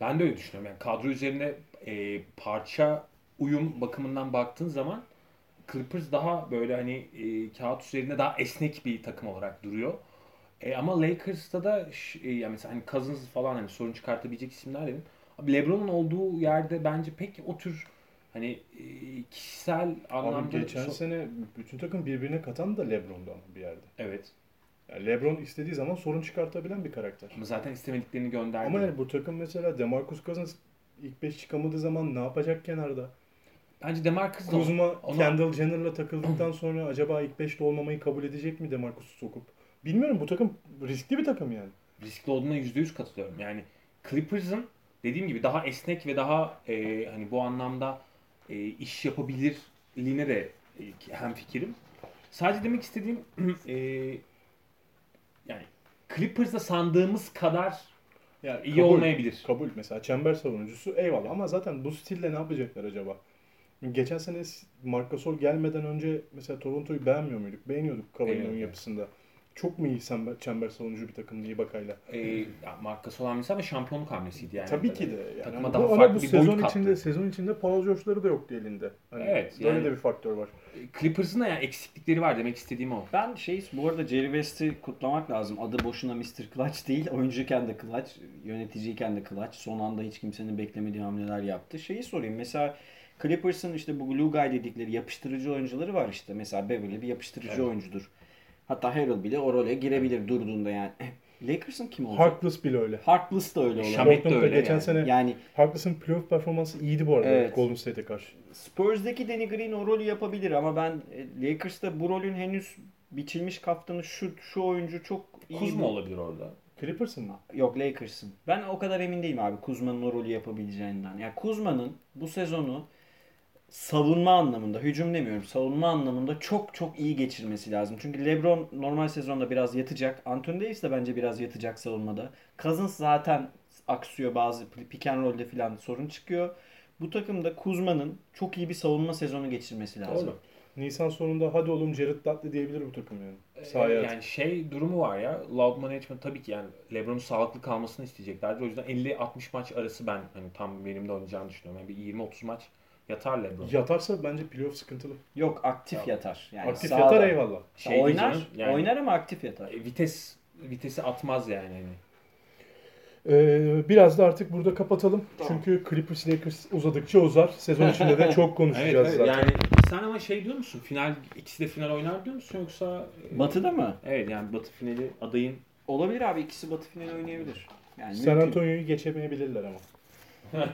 Ben de öyle düşünüyorum. Yani kadro üzerine e, parça uyum bakımından baktığın zaman Clippers daha böyle hani e, kağıt üzerinde daha esnek bir takım olarak duruyor. E, ama Lakers'ta da e, yani mesela hani Cousins falan hani sorun çıkartabilecek isimler dedim. Abi LeBron'un olduğu yerde bence pek o tür hani e, kişisel anlamda Abi geçen so- sene bütün takım birbirine katan da LeBron'du ama bir yerde. evet. Yani LeBron istediği zaman sorun çıkartabilen bir karakter. Ama zaten istemediklerini gönderdi. Ama yani bu takım mesela DeMarcus Cousins ilk 5 çıkamadığı zaman ne yapacak kenarda? Bence DeMarcus da Kuzma ona- Kendall Jenner'la takıldıktan sonra acaba ilk 5'te olmamayı kabul edecek mi DeMarcus'u sokup? Bilmiyorum bu takım riskli bir takım yani. riskli olduğuna %100 katılıyorum. Yani Clippers'ın dediğim gibi daha esnek ve daha e, hani bu anlamda e, iş yapabilirliğine de e, hem fikrim. Sadece demek istediğim e, yani Clippers'da sandığımız kadar Yani iyi kabul, olmayabilir. Kabul mesela çember savunucusu eyvallah ama zaten bu stille ne yapacaklar acaba? Geçen sene Marc Gasol gelmeden önce mesela Toronto'yu beğenmiyor muyduk? Beğeniyorduk Cavali'nin yapısında. Çok mu iyi çember, çember savunucu bir takım diye bakayla. E, ya Marc Gasol hamlesi ama şampiyonluk hamlesiydi yani. Tabii ki de. Yani Takıma bu, daha ama farklı bu bir sezon boyut kattı. içinde sezon içinde Paul George'ları da yoktu elinde. Hani Evet, Böyle yani- de bir faktör var. Clippers'ın da yani eksiklikleri var demek istediğim o. Ben şey bu arada Jerry West'i kutlamak lazım. Adı boşuna Mr. Clutch değil. Oyuncuyken de Clutch, yöneticiyken de Clutch. Son anda hiç kimsenin beklemediği hamleler yaptı. Şeyi sorayım. Mesela Clippers'ın işte bu glue guy dedikleri yapıştırıcı oyuncuları var işte. Mesela Beverly bir yapıştırıcı Evet. oyuncudur. Hatta Harrell bile o role girebilir durduğunda yani. Lakers'ın kim olacak? Harkless bile öyle. Harkless da öyle olabilir. Şamit de öyle geçen yani. sene Yani Harkless'ın playoff performansı iyiydi bu arada Evet. Golden State'e karşı. Spurs'daki Danny Green o rolü yapabilir ama ben e, Lakers'ta bu rolün henüz biçilmiş kaftanı şu şu oyuncu çok iyi. Kuzma olabilir orada. Clippers'ın mı? Yok Lakers'ın. Ben o kadar emin değilim abi Kuzma'nın o rolü yapabileceğinden. Yani Kuzma'nın bu sezonu savunma anlamında, hücum demiyorum, savunma anlamında çok çok iyi geçirmesi lazım. Çünkü LeBron normal sezonda biraz yatacak. Anthony Davis de bence biraz yatacak savunmada. Cousins zaten aksıyor bazı pick and roll'de falan sorun çıkıyor. Bu takımda Kuzma'nın çok iyi bir savunma sezonu geçirmesi lazım. Doğru. Nisan sonunda hadi oğlum Jared Dudley diyebilir bu takım yani. Sahaya Ee, yani şey durumu var ya. Loud management tabii ki yani LeBron'un sağlıklı kalmasını isteyeceklerdir. O yüzden 50-60 maç arası ben hani tam verimde oynayacağını düşünüyorum. Yani bir 20-30 maç yatar LeBron. Yatarsa bence playoff sıkıntılı. Yok aktif Tamam. yatar. Yani Aktif sahada. yatar eyvallah. Şey oynar, diyeceğim, yani- oynar ama aktif yatar. E, vites vitesi atmaz yani. hani. Ee, biraz da artık burada kapatalım. Tamam. Çünkü Clippers Lakers uzadıkça uzar. Sezon içinde de çok konuşacağız Evet, evet. zaten. Yani sen ama şey diyor musun? Final ikisi de final oynar diyor musun yoksa e, Batı'da mı? Evet yani Batı finali adayın Olabilir abi ikisi Batı finali oynayabilir. Yani San mümkün. Antonio'yu geçemeyebilirler ama.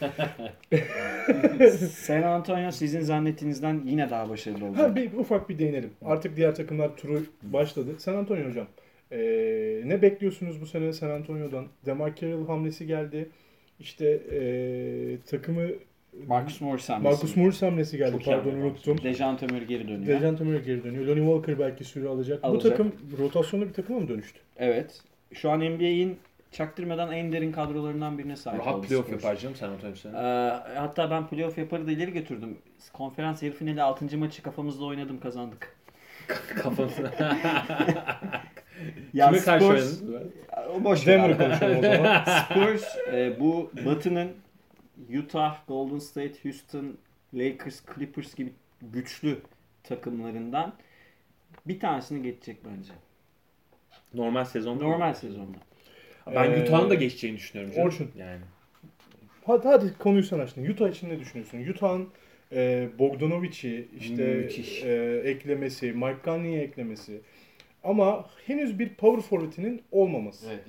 San Antonio sizin zannettiğinizden yine daha başarılı olacak. Ha bir ufak bir değinelim. Artık diğer takımlar turu başladı. San Antonio hocam. ee, ne bekliyorsunuz bu sene San Antonio'dan? DeMar Carroll hamlesi geldi. İşte ee, takımı Marcus Morris hamlesi. Marcus Morris hamlesi geldi. Çok Pardon unuttum. Dejante Murray geri dönüyor. Dejan Murray geri dönüyor. Lonnie Walker belki süre alacak. Alacak. Bu takım rotasyonlu bir takıma mı dönüştü? Evet. Şu an NBA'in çaktırmadan en derin kadrolarından birine sahip rahat oldu playoff Spurs. yapar canım San Antonio sene. Ee, hatta ben playoff yaparı da ileri götürdüm. Konferans yarı finali 6. maçı kafamızda oynadım kazandık. Kafasına. Ya Kime karşı Spurs, boş ver Denver'ı abi. konuşalım o zaman. Spurs e, bu Batı'nın Utah, Golden State, Houston, Lakers, Clippers gibi güçlü takımlarından bir tanesini geçecek bence. Normal sezonda. Normal sezonda. Ben Ee, Utah'ın da geçeceğini düşünüyorum. canım. Orçun. Yani. Hadi, hadi konuyu sen açtın. Utah için ne düşünüyorsun? Utah'ın e, Bogdanovic'i işte e, eklemesi, Mike Conley'i eklemesi. Ama henüz bir power forward'inin olmaması. Evet.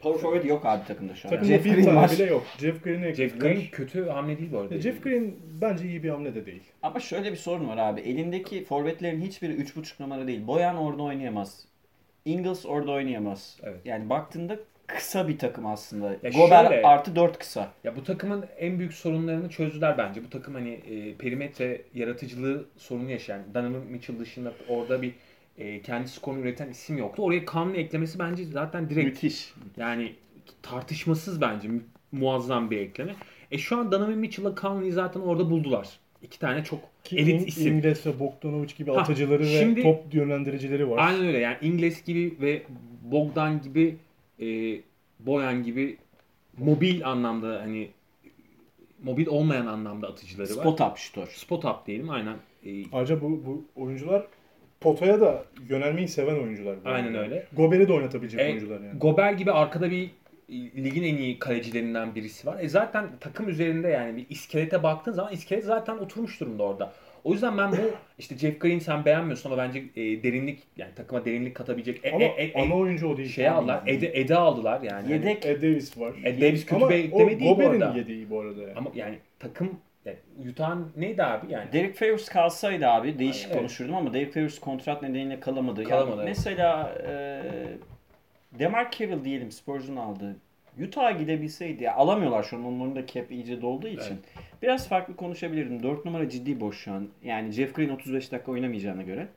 Power forward yok abi takımda şu an. Takımda Jeff bir Green tane var. bile yok. Jeff Green'i eklediler. Jeff Green kötü hamle değil bu arada. E, Jeff Green bence iyi bir hamle de değil. Ama şöyle bir sorun var abi. Elindeki forvetlerin hiçbiri 3.5 numara değil. Boyan orada oynayamaz. Ingles orada oynayamaz. Evet. Yani baktığında kısa bir takım aslında. Ya Gober şöyle- artı 4 kısa. Ya bu takımın en büyük sorunlarını çözdüler bence. Bu takım hani e, perimetre yaratıcılığı sorunu yaşayan Donovan Mitchell dışında orada bir e, kendi skorunu üreten isim yoktu. Oraya Conley eklemesi bence zaten direkt Müthiş. yani tartışmasız bence mu- muazzam bir ekleme. E şu an Donovan Mitchell'la Conley'i zaten orada buldular. İki tane çok Ki elit İng- isim. İngiliz ve Bogdanovic gibi Ha, atıcıları şimdi- ve top yönlendiricileri var. Aynen öyle yani İngiliz gibi ve Bogdan gibi e, Boyan gibi mobil anlamda hani mobil olmayan anlamda atıcıları var. Spot up şutör. Spot up diyelim aynen. E, Ayrıca bu, bu oyuncular potaya da yönelmeyi seven oyuncular. bu Aynen öyle. Gober'i de oynatabilecek E, oyuncular yani. Gober gibi arkada bir e, ligin en iyi kalecilerinden birisi var. E zaten takım üzerinde yani bir iskelete baktığın zaman iskelet zaten oturmuş durumda orada. O yüzden ben bu işte Jeff Green sen beğenmiyorsun ama bence e, derinlik yani takıma derinlik katabilecek e, Ama e, e, ana oyuncu o değil. şey aldılar. Ede, Ede aldılar yani. Yedek Ed Davis var. Ed Davis kötü Ama bir ekleme o değil bu Gober'in arada. yedeği bu arada yani. Ama yani takım yani Utah'ın neydi abi yani? Derek Favors kalsaydı abi değişik Evet. konuşurdum ama Derek Favors kontrat nedeniyle kalamadı. Kalamadı, Yani evet. Mesela e, Demar Carroll diyelim Spurs'un aldığı. Utah'a gidebilseydi ya alamıyorlar şu an onların da cap iyice dolduğu için. Evet. Biraz farklı konuşabilirdim. 4 numara ciddi boş şu an. Yani Jeff Green 35 dakika oynamayacağına göre.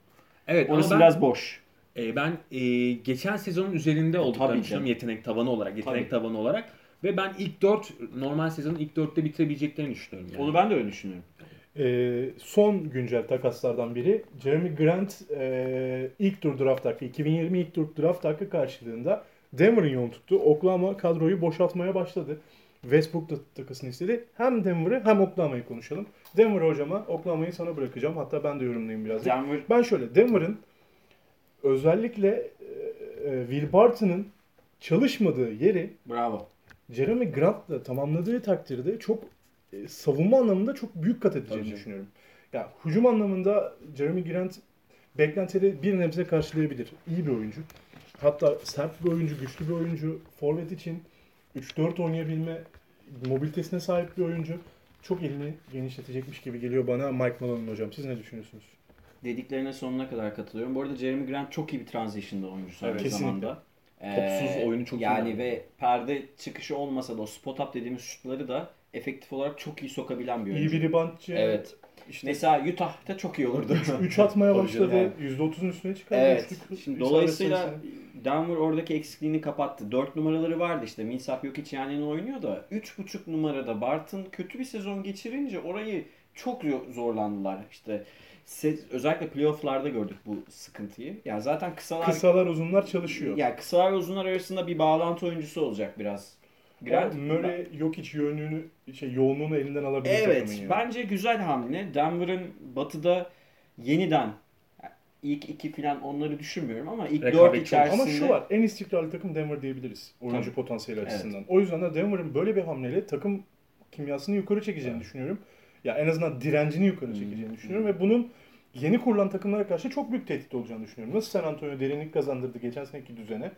Evet Orası ben, biraz boş. e, ben e, geçen sezonun üzerinde olduklarını düşünüyorum yetenek tavanı olarak, yetenek Tabii. tavanı olarak ve ben ilk 4 normal sezonun ilk 4'te bitirebileceklerini düşünüyorum. Yani. Onu ben de öyle düşünüyorum. Ee, son güncel takaslardan biri Jeremy Grant e, ilk tur draft hakkı 2020 ilk tur draft hakkı karşılığında Denver'ın yolunu tuttu. Oklahoma kadroyu boşaltmaya başladı. Westbrook da takasını istedi. Hem Denver'ı hem Oklahoma'yı konuşalım. Denver hocama Oklahoma'yı sana bırakacağım. Hatta ben de yorumlayayım biraz. Denver Ben şöyle Denver'ın özellikle e, e, Will Barton'ın çalışmadığı yeri bravo. Jeremy Grant'la tamamladığı takdirde çok e, savunma anlamında çok büyük kat edeceğini Tabii düşünüyorum. Ya hücum anlamında Jeremy Grant beklentileri bir nebze karşılayabilir. İyi bir oyuncu. Hatta sert bir oyuncu, güçlü bir oyuncu. Forvet için 3-4 oynayabilme mobilitesine sahip bir oyuncu. Çok elini genişletecekmiş gibi geliyor bana Mike Malone'un hocam. Siz ne düşünüyorsunuz? Dediklerine sonuna kadar katılıyorum. Bu arada Jeremy Grant çok iyi bir transition'da oyuncusu aynı Evet, kesinlikle. zamanda. Ee, Topsuz oyunu çok iyi Yani yani. ve perde çıkışı olmasa da o spot up dediğimiz şutları da efektif olarak çok iyi sokabilen bir oyuncu. İyi bir reboundçı. Evet. İşte Mesela Utah'ta çok iyi olurdu. 3 atmaya başladı. canım. %30'un üstüne çıkardı. Evet. Üçlük Şimdi dolayısıyla. Denver oradaki eksikliğini kapattı. 4 numaraları vardı işte. Millsap yok hiç yani oynuyor da 3.5 numarada Barton kötü bir sezon geçirince orayı çok zorlandılar. İşte özellikle playoff'larda gördük bu sıkıntıyı. Yani zaten kısalar kısalar uzunlar çalışıyor. yani kısalar uzunlar arasında bir bağlantı oyuncusu olacak biraz. Grant, Ama Murray yok hiç yönünü şey yoğunluğunu elinden alabilir Evet, bence güzel hamle. Denver'ın batıda yeniden ilk iki falan onları düşünmüyorum ama ilk dört Rekabetçi içerisinde Ama şu var en istikrarlı takım Denver diyebiliriz oyuncu Tabii. potansiyeli Evet. açısından. O yüzden de Denver'ın böyle bir hamleyle takım kimyasını yukarı çekeceğini düşünüyorum. Ya en azından direncini yukarı çekeceğini düşünüyorum ve bunun yeni kurulan takımlara karşı çok büyük tehdit olacağını düşünüyorum. Nasıl San Antonio derinlik kazandırdı geçen seneki düzene.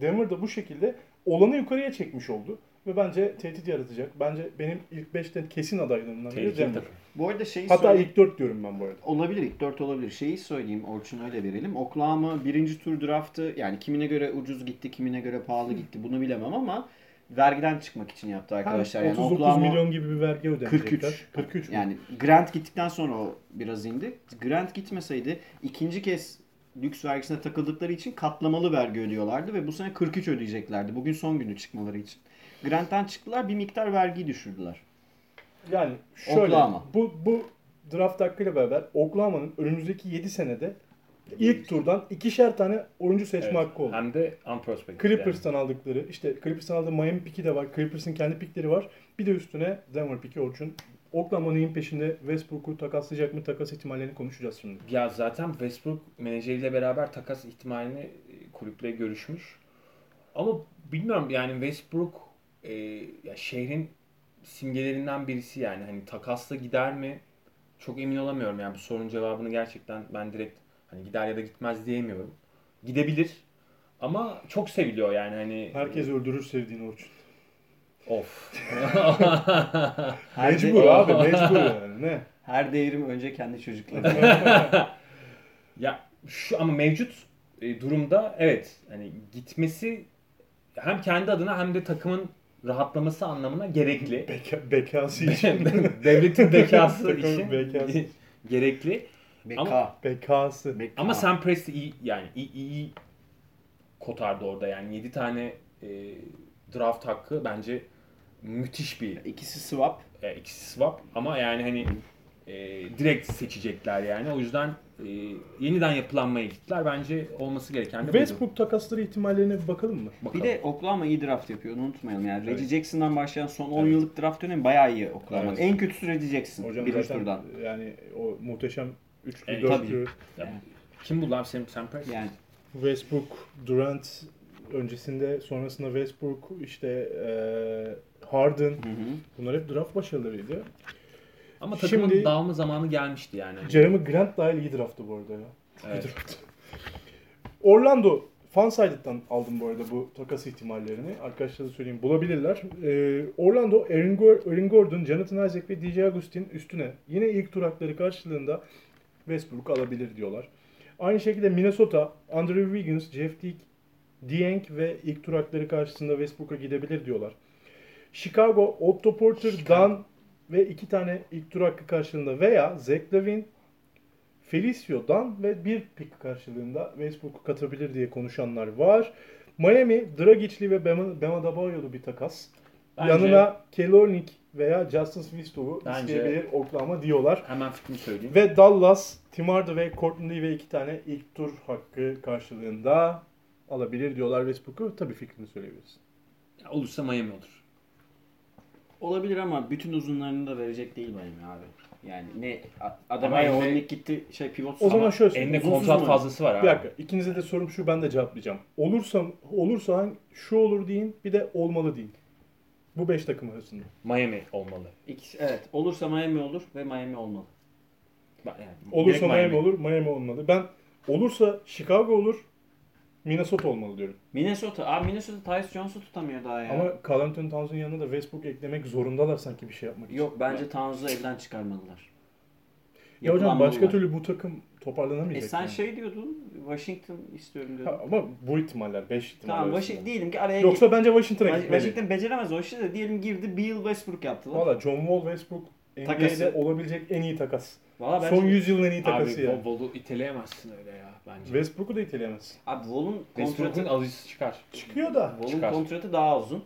Denver da bu şekilde olanı yukarıya çekmiş oldu ve bence tehdit yaratacak. Bence benim ilk 5'te kesin adaylarımdan biri takım. Bu arada şeyi Hatta söyleyeyim. ilk 4 diyorum ben bu arada. Olabilir ilk dört olabilir. Şeyi söyleyeyim Orçun öyle verelim. Oklahoma birinci tur draftı yani kimine göre ucuz gitti kimine göre pahalı gitti bunu bilemem ama vergiden çıkmak için yaptı arkadaşlar. Yani 39 Oklahoma milyon gibi bir vergi ödenecekler. 43. 43 mü? yani Grant gittikten sonra o biraz indi. Grant gitmeseydi ikinci kez lüks vergisine takıldıkları için katlamalı vergi ödüyorlardı ve bu sene 43 ödeyeceklerdi. Bugün son günü çıkmaları için. Grant'tan çıktılar bir miktar vergiyi düşürdüler. Yani şöyle Oklahoma. bu bu draft hakkıyla beraber Oklahoma'nın önümüzdeki 7 senede İlk turdan ikişer tane oyuncu seçme Evet. hakkı oldu. Hem de unprospected. Clippers'tan aldıkları, işte Clippers'tan aldığı Miami piki de var. Clippers'ın kendi pikleri var. Bir de üstüne Denver piki Orçun. Oklahoma neyin peşinde Westbrook'u takaslayacak mı? Takas ihtimallerini konuşacağız şimdi. Ya zaten Westbrook menajeriyle beraber takas ihtimalini e, kulüple görüşmüş. Ama bilmiyorum yani Westbrook e, ya şehrin simgelerinden birisi yani hani takasla gider mi? Çok emin olamıyorum yani bu sorunun cevabını gerçekten ben direkt hani gider ya da gitmez diyemiyorum. Gidebilir ama çok seviliyor yani hani Herkes öldürür sevdiğini Orçun. Of. Mecbur de- abi mecbur yani ne? Her devrim önce kendi çocukları. Ya şu ama mevcut e, durumda evet hani gitmesi hem kendi adına hem de takımın rahatlaması anlamına gerekli. Beka, bekası için. Devletin bekası için bekası. gerekli. Beka. Ama- Bekası. Beka. Ama Sam Presti iyi yani iyi, iyi kotardı orada yani 7 tane e, draft hakkı bence müthiş bir ikisi swap. e, ikisi swap ama yani hani e, direkt seçecekler yani o yüzden e, yeniden yapılanmaya gittiler bence olması gereken de buydu. Westbrook takasları ihtimallerine bir bakalım mı? Bakalım. Bir de Oklahoma iyi draft yapıyor. Onu unutmayalım yani. Evet. Reggie Jackson'dan başlayan son 10 Evet. yıllık draft dönemi bayağı iyi Oklahoma. Evet. En kötüsü Reggie Jackson. Hocam birinci zaten turdan. yani o muhteşem üçlü, Evet, dörtlü Ya, Yani. kim bu lan Sam, Sam Presti? Yani Westbrook, Durant öncesinde sonrasında Westbrook işte eee Harden hı hı. bunlar hep draft başarılarıydı. Ama takımın Şimdi- dağılma zamanı gelmişti yani. Jeremy Grant dahil iyi drafttı bu arada ya. Çok Evet. iyi draft. Orlando Fansided'dan aldım bu arada bu takas ihtimallerini. Arkadaşlara da söyleyeyim bulabilirler. Ee, Orlando, Aaron, Gor- Aaron Gordon, Jonathan Isaac ve DJ Agustin üstüne yine ilk tur hakları karşılığında Westbrook alabilir diyorlar. Aynı şekilde Minnesota, Andrew Wiggins, Jeff Teague, Dieng ve ilk tur hakları karşısında Westbrook'a gidebilir diyorlar. Chicago, Otto Porter, Dan ve iki tane ilk tur hakkı karşılığında veya Zach Lavine, Felicio Dan ve bir pick karşılığında Westbrook'u katabilir diye konuşanlar var. Miami, Dragic'li ve Bema, Bema Adebayo'lu bir takas. Bence- Yanına Kelly Olynyk veya Justin Smith'u Bence- isteyebilir Oklahoma diyorlar. Hemen fikrimi söyleyeyim. Ve Dallas, Tim Hardaway ve Courtney ve iki tane ilk tur hakkı karşılığında alabilir diyorlar Westbrook'u. Tabii fikrini söyleyebilirsin. Ya olursa Miami olur. Olabilir ama bütün uzunlarını da verecek değil Miami abi. Yani ne Ama elinde- Olynyk gitti şey pivot O zaman Ama şöyle söyleyeyim. Elinde uzunsuz kontrat mu? fazlası var abi. Bir dakika. İkinize de sorum şu ben de cevaplayacağım. Olursa olursa şu olur deyin bir de olmalı deyin. Bu beş takım arasında. Miami olmalı. İkisi, evet olursa Miami olur ve Miami olmalı. Bak Yani Olursa direkt Miami. olur, Miami olmalı. Ben olursa Chicago olur, Minnesota olmalı diyorum. Minnesota. Abi Minnesota Tyus Jones'u tutamıyor daha ya. Ama Carl Anthony Towns'un yanına da Westbrook eklemek zorundalar sanki bir şey yapmak için. Yok bence Towns'u elden çıkarmalılar. Ya hocam başka türlü bu takım E toparlanamayacak. sen yani. şey diyordun, Washington istiyorum diyordun. Ha, ama bu ihtimaller 5 ihtimal tamam. Washington diyelim ki araya Yoksa bence Washington'a gitmeli. Washington beceremez o işi de diyelim girdi Beal Westbrook yaptılar. Valla John Wall Westbrook NBA'de Takası. olabilecek en iyi takas. Valla bence Son 100 yılın en iyi takası Abi ya. Bol Bol'u iteleyemezsin öyle ya bence. Westbrook'u da iteleyemez. Abi Wall'un Westbrook'un kontratı alıcısı çıkar. Çıkıyor da. Wall'un çıkar. kontratı daha uzun.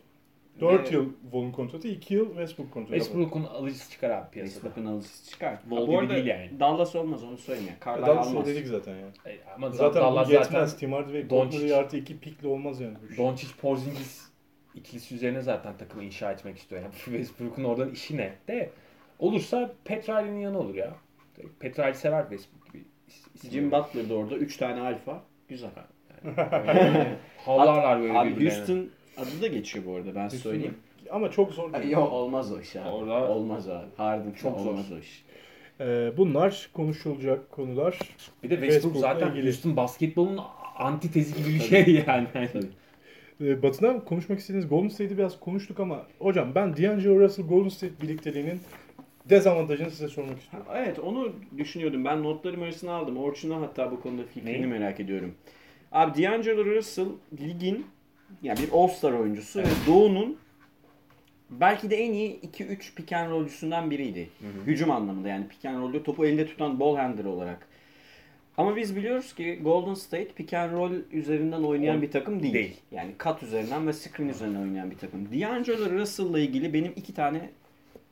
4 Ve yıl Wall'un kontratı, 2 yıl Westbrook kontratı. Westbrook'un alıcısı çıkar abi piyasada. Westbrook'un alıcısı çıkar. Wall Ha, bu gibi arada değil yani. Dallas olmaz onu söyleyeyim ya. Carlisle Dallas almaz. dedik zaten ya. E, Ama Zaten zaten Allah bu yetmez. zaten Tim Hardaway, Doncic- Courtney artı 2 pikle olmaz yani. bu iş. Doncic Porzingis ikilisi üzerine zaten takımı inşa etmek istiyor. Yani Westbrook'un oradan işi ne? De olursa Petrali'nin yanı olur ya. Petrali sever Westbrook. Jim Butler da orada 3 tane alfa. Güzel. Havlarlar böyle Abi birbirlerine. Houston adı da geçiyor bu arada ben Houston- söyleyeyim. Ama çok zor değil. Yok olmaz o iş abi. Orada- olmaz abi. Harden Çok çok zor. olmaz o iş. Ee, bunlar konuşulacak konular. Bir de Westbrook zaten ilgili. Houston basketbolunun antitezi gibi bir şey yani. Ee, Batı'dan konuşmak istediğiniz Golden State'i biraz konuştuk ama hocam ben D'Angelo Russell Golden State birlikteliğinin dezavantajını size sormak istiyorum. Ha, Evet onu düşünüyordum. Ben notlarım arasına aldım. Orçun'a hatta bu konuda fikrini Neyi? merak ediyorum. Abi D'Angelo Russell ligin yani bir All-Star oyuncusu Evet. ve Doğu'nun belki de en iyi 2-3 pick and roll'cusundan biriydi. Hücum anlamında yani pick and roll'de topu elde tutan ball handler olarak. Ama biz biliyoruz ki Golden State pick and roll üzerinden oynayan O- bir takım değil. değil. Yani cut üzerinden ve screen üzerinden oynayan bir takım. D'Angelo Russell'la ilgili benim iki tane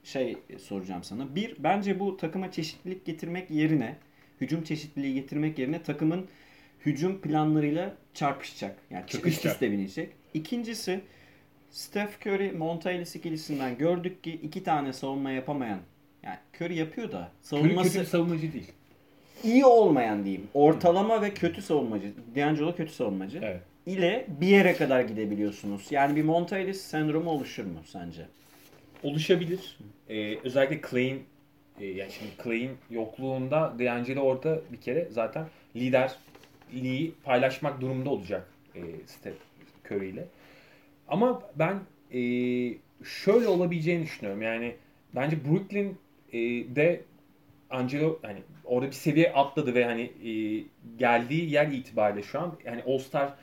şey soracağım sana. Bir, bence bu takıma çeşitlilik getirmek yerine hücum çeşitliliği getirmek yerine takımın hücum planlarıyla çarpışacak. Yani üst üste binecek. İkincisi Steph Curry Monta Ellis ikilisinden gördük ki iki tane savunma yapamayan yani Curry yapıyor da Curry savunması kötü bir savunmacı değil. iyi olmayan diyeyim. Ortalama ve kötü savunmacı. D'Angelo kötü savunmacı. Evet. ile bir yere kadar gidebiliyorsunuz. Yani bir Monta Ellis sendromu oluşur mu sence? Oluşabilir. Ee, özellikle Clay'in e, yani şimdi Clay'in yokluğunda D'Angelo orada bir kere zaten liderliği paylaşmak durumunda olacak e, Steph Curry ile. Ama ben e, şöyle olabileceğini düşünüyorum. Yani bence Brooklyn e, de Angelo hani orada bir seviye atladı ve hani e, geldiği yer itibariyle şu an yani All-Star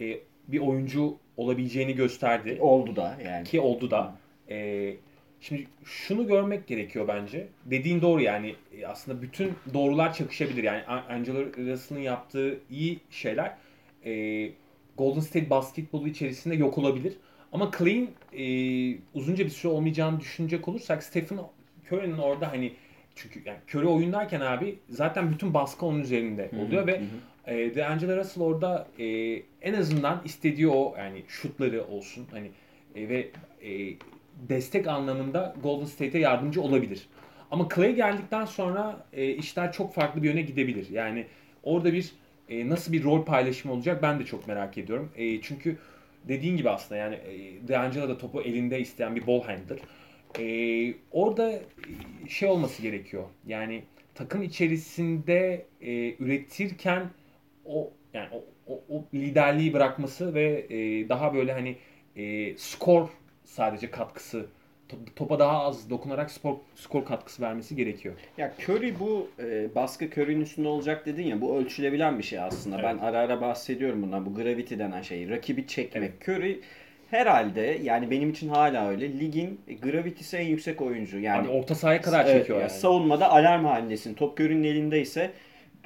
e, bir oyuncu olabileceğini gösterdi. Oldu da yani. Ki oldu da. Ee, şimdi şunu görmek gerekiyor bence. Dediğin doğru yani E, aslında bütün doğrular çakışabilir. Yani Angelo Russell'ın yaptığı iyi şeyler e, Golden State basketbolu içerisinde yok olabilir. Ama Clay'in e, uzunca bir süre olmayacağını düşünecek olursak Stephen Curry'nin orada hani çünkü yani Curry oyundayken abi zaten bütün baskı onun üzerinde oluyor ve e, DeAngelo Russell orada e, en azından istediği o yani şutları olsun hani e, ve e, destek anlamında Golden State'e yardımcı olabilir. Ama Clay geldikten sonra e, işler çok farklı bir yöne gidebilir. Yani orada bir e, nasıl bir rol paylaşımı olacak ben de çok merak ediyorum. E, çünkü dediğin gibi aslında yani e, DeAngelo da topu elinde isteyen bir ball handler. E, orada e, şey olması gerekiyor. Yani takım içerisinde e, üretirken o yani o, o, o liderliği bırakması ve e, daha böyle hani e, skor sadece katkısı to- topa daha az dokunarak spor, skor katkısı vermesi gerekiyor. Ya Curry bu e, baskı Curry'nin üstünde olacak dedin ya bu ölçülebilen bir şey aslında. Ben ara ara bahsediyorum bundan bu gravity denen şey. Rakibi çekmek. Curry herhalde yani benim için hala öyle ligin gravity'si en yüksek oyuncu. Yani Yani orta sahaya kadar Evet, çekiyor yani. Savunmada alarm halindesin. Top Curry'nin elindeyse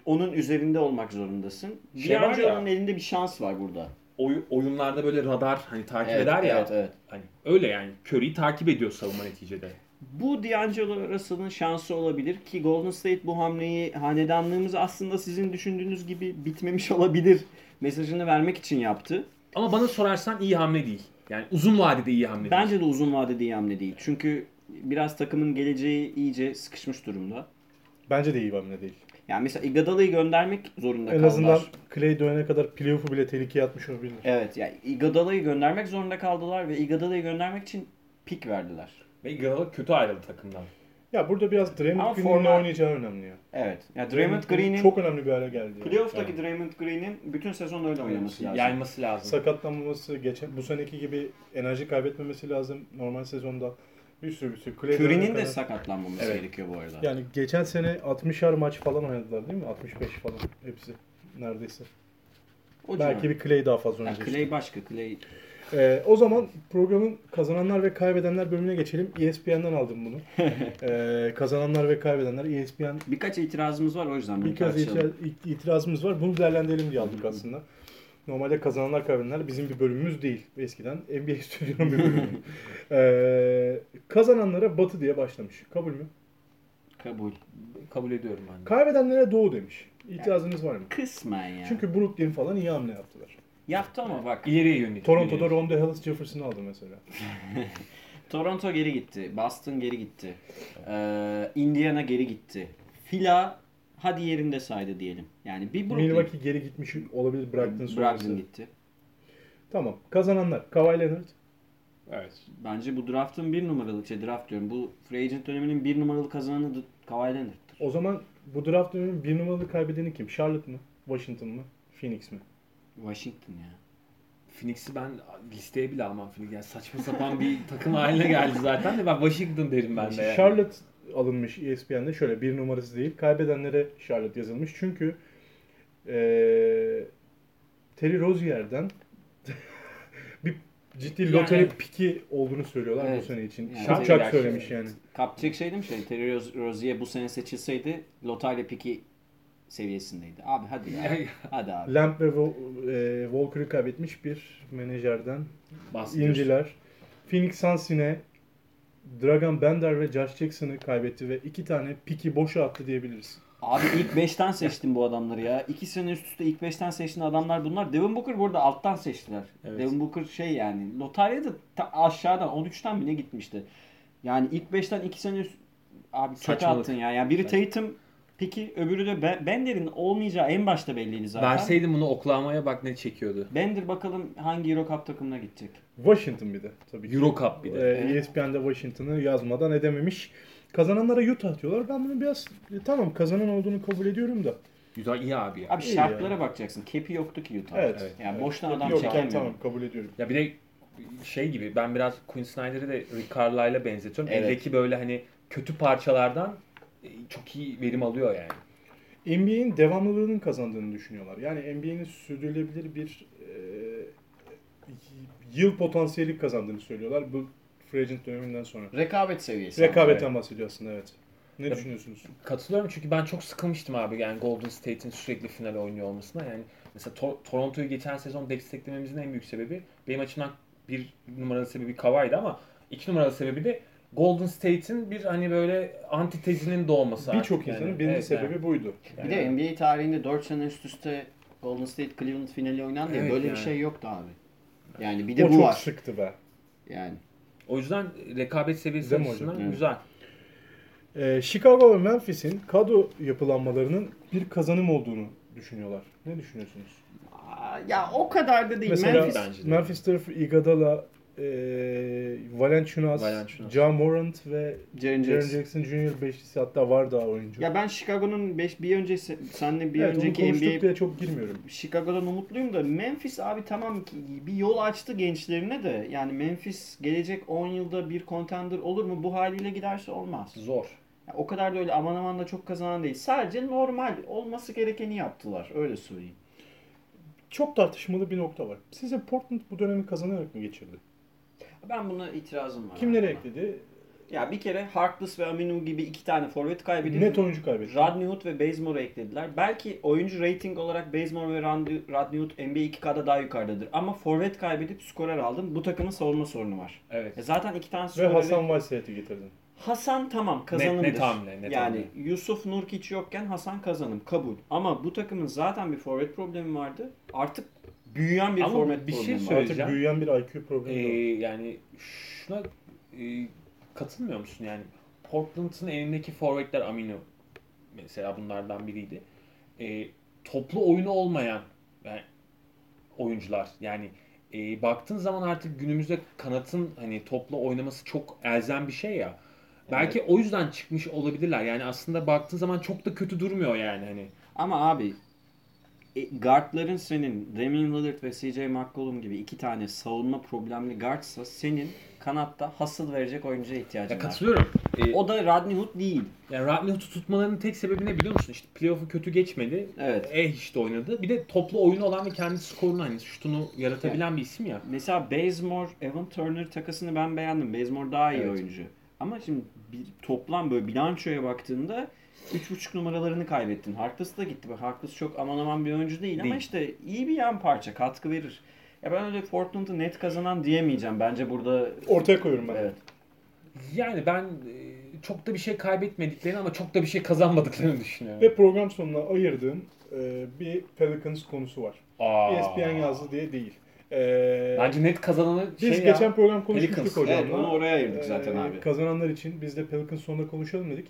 onun üzerinde olmak zorundasın. Şey D'Angelo'nun elinde bir şans var burada. Oy- oyunlarda böyle radar hani takip Evet, eder ya. evet, evet. Hani öyle yani Curry'i takip ediyor savunma neticede. Bu D'Angelo Russell'ın şansı olabilir ki Golden State bu hamleyi hanedanlığımız aslında sizin düşündüğünüz gibi bitmemiş olabilir mesajını vermek için yaptı. Ama bana sorarsan iyi hamle değil. Yani uzun vadede iyi hamle değil. Bence de uzun vadede iyi hamle değil. Çünkü biraz takımın geleceği iyice sıkışmış durumda. Bence de iyi hamle değil. Yani mesela Iguodala'yı göndermek zorunda En kaldılar. azından Clay dönene kadar playoff'u bile tehlikeye atmış olabilir. Evet yani Iguodala'yı göndermek zorunda kaldılar ve Iguodala'yı göndermek için pik verdiler. Ve Iguodala kötü ayrıldı takımdan. Ya burada biraz Draymond Green'in forma- ne oynayacağı önemli ya. Evet. Ya Draymond Green'in çok önemli bir hale geldi. yani. playoff'taki Draymond Green'in bütün sezon öyle oynaması lazım. Yayması lazım. Sakatlanmaması, geçen bu seneki gibi enerji kaybetmemesi lazım normal sezonda. Bir sürü bir sürü. Curry'nin de sakatlanmaması Evet. gerekiyor bu arada. Yani geçen sene 60'ar maç falan oynadılar değil mi? 65 falan hepsi neredeyse. o Belki civar. bir Clay daha fazla Yani oynayacak. Clay başka. Clay Ee, o zaman programın kazananlar ve kaybedenler bölümüne geçelim. ESPN'den aldım bunu. ee, kazananlar ve kaybedenler ESPN birkaç itirazımız var o yüzden birkaç itirazımız var. Bunu değerlendirelim diye aldık aslında. Normalde kazananlar kaybedenler bizim bir bölümümüz değil. Eskiden NBA Stüdyo'nun bir bölümü. ee, kazananlara Batı diye başlamış. Kabul mü? Kabul. Kabul ediyorum ben de. Kaybedenlere Doğu demiş. İtirazınız var mı? Kısmen ya. Çünkü Brooklyn falan iyi hamle yaptılar. Yaptı ama bak. İleriye yönelik. Toronto'da ileriye. Ronda Hollis Jefferson'ı aldı mesela. Toronto geri gitti. Boston geri gitti. Ee, Indiana geri gitti. Fila hadi yerinde saydı diyelim. Yani bir Brooklyn. Milwaukee geri gitmiş olabilir Brogdon sonrası. Brogdon gitti. Tamam. Kazananlar. Kawhi Leonard. Evet. Bence bu draftın bir numaralı, şey draft diyorum. Bu free agent döneminin bir numaralı kazananı Kawhi Leonard'tır. O zaman bu draft döneminin bir numaralı kaybedeni kim? Charlotte mı? Washington mı? Phoenix mi? Washington ya. Phoenix'i ben listeye bile almam Phoenix. Yani saçma sapan bir takım haline geldi zaten de ben Washington derim ben de. Yani. Charlotte alınmış E ESPN'de şöyle bir numarası değil. Kaybedenlere Charlotte yazılmış. Çünkü eee Terry Rozier'den bir ciddi Yani- loteri piki olduğunu söylüyorlar Evet. bu sene için. Yani- Gerçi- söylemiş yani. Kapacak şey değil mi şey? Terry Roz- Rozier bu sene seçilseydi lotarya piki seviyesindeydi. Abi hadi ya. hadi abi. Lamp ve eee, Walker'ı kaybetmiş bir menajerden. İnciler. Phoenix Suns yine Dragan Bender ve Josh Jackson'ı kaybetti ve iki tane piki boşa attı diyebiliriz. Abi ilk 5'ten seçtim bu adamları ya. 2 sene üst üste ilk 5'ten seçtiğin adamlar bunlar. Devin Booker burada alttan seçtiler. Evet. Devin Booker şey yani lotaryada ta aşağıdan 13'ten bile gitmişti. Yani ilk 5'ten 2 sene üst abi kötü attın ya. Yani biri Evet. Tatum peki öbürü de Ben- Bender'in olmayacağı en başta belliydi zaten. Verseydim bunu Oklahoma'ya bak ne çekiyordu. Bender bakalım hangi Euro Cup takımına gidecek. Washington bir de tabii ki. Euro Cup bir de. Ee, ESPN'de Washington'ı yazmadan edememiş. Kazananlara Utah diyorlar. Ben bunu biraz e, tamam kazanan olduğunu kabul ediyorum da. Güzel iyi abi ya. Abi İyi şartlara yani. bakacaksın. Cap'i yoktu ki Utah. Evet. Evet. Yani Evet. boştan adam Yok, çekemiyor. Tamam kabul ediyorum. Ya bir de şey gibi ben biraz Quinn Snyder'ı da Rick Carlisle'a benzetiyorum. Evet. Eldeki böyle hani kötü parçalardan çok iyi verim alıyor yani. NBA'in devamlılığının kazandığını düşünüyorlar. Yani NBA'nin sürdürülebilir bir e, yıl potansiyeli kazandığını söylüyorlar bu free agent döneminden sonra. Rekabet seviyesi. Rekabetten bahsediyor aslında evet. Ne Ya- düşünüyorsunuz? Katılıyorum çünkü ben çok sıkılmıştım abi yani Golden State'in sürekli final oynuyor olmasına. Yani mesela Tor- Toronto'yu geçen sezon desteklememizin en büyük sebebi benim açımdan bir numaralı sebebi Kawhi'di ama iki numaralı sebebi de Golden State'in bir hani böyle antitezinin doğması. Birçok artık yani. insanın birinci Evet, sebebi yani. buydu. Bir de NBA tarihinde 4 sene üst üste Golden State Cleveland finali oynandı ya Evet böyle yani. bir şey yoktu abi. Yani bir de o bu çok var. sıktı be. Yani O yüzden rekabet seviyesi açısından? Evet. güzel. Ee, Chicago ve Memphis'in kadro yapılanmalarının bir kazanım olduğunu düşünüyorlar. Ne düşünüyorsunuz? Ya o kadar da değil. Mesela Memphis de. Memphis tarafı Iguodala, e, Valenciunas, Valenciunas. Ja Morant ve Jaren Jackson. Jackson Jr. beşlisi hatta var daha oyuncu. Ya ben Chicago'nun 5 bir önce senle bir evet, önceki NBA diye çok girmiyorum. Chicago'dan umutluyum da Memphis abi tamam bir yol açtı gençlerine de. Yani Memphis gelecek 10 yılda bir contender olur mu? Bu haliyle giderse olmaz. Zor. Ya o kadar da öyle aman aman da çok kazanan değil. Sadece normal olması gerekeni yaptılar. Öyle söyleyeyim. Çok tartışmalı bir nokta var. Sizce Portland bu dönemi kazanarak mı geçirdi? Ben buna itirazım var. Kimleri abi. ekledi? Ya bir kere Harkless ve Aminu gibi iki tane forvet kaybedildi. Net oyuncu kaybetti. Rodney Hood ve Bazemore'u eklediler. Belki oyuncu rating olarak Bazemore ve Rodney Hood NBA 2K'da daha yukarıdadır. Ama forvet kaybedip skorer aldım. Bu takımın savunma sorunu var. Evet. E zaten iki tane Ve skoreri... Hasan Whiteside'i getirdin. Hasan tamam kazanımdır. net hamle, net yani hamle. Yusuf Nurkic yokken Hasan kazanım kabul. Ama bu takımın zaten bir forvet problemi vardı. Artık büyüyen bir Ama forvet bir şey problemi söyleyeceğim. Artık büyüyen bir IQ Ee, problemi var. yani şuna e, katılmıyor musun yani? Portland'ın elindeki forvetler Amino mesela bunlardan biriydi. E, toplu oyunu olmayan yani, oyuncular yani e, baktığın zaman artık günümüzde kanatın hani toplu oynaması çok elzem bir şey ya. Belki o yüzden çıkmış olabilirler. Yani aslında baktığın zaman çok da kötü durmuyor yani hani. Ama abi guardların senin Damian Lillard ve CJ McCollum gibi iki tane savunma problemli guardsa senin kanatta hasıl verecek oyuncuya ihtiyacın Ya var. katılıyorum. E, O da Rodney Hood değil. yani Rodney Hood'u tutmalarının tek sebebi ne biliyor musun? İşte playoff'u kötü geçmedi. Evet. Eh işte oynadı. Bir de toplu oyunu olan ve kendi skorunu hani şutunu yaratabilen bir isim ya. Mesela Bazemore, Evan Turner takasını ben beğendim. Bazemore daha iyi Evet. oyuncu. Ama şimdi bir toplam böyle bilançoya baktığında 3.5 numaralarını kaybettin. Harkless da gitti. Bak Harkless çok aman aman bir oyuncu değil, ama Değil. işte iyi bir yan parça, katkı verir. Ya ben öyle Portland'ı net kazanan diyemeyeceğim. Bence burada Ortaya koyuyorum ben. evet. Yani ben e, çok da bir şey kaybetmediklerini ama çok da bir şey kazanmadıklarını düşünüyorum. Ve program sonuna ayırdığım e, bir Pelicans konusu var. Aa. ESPN yazdı diye değil. E, Bence net kazananı biz şey geçen ya. program konuşmuştuk Pelicans. hocamla. Evet, onu oraya ayırdık zaten E, abi. Kazananlar için biz de Pelicans sonunda konuşalım dedik.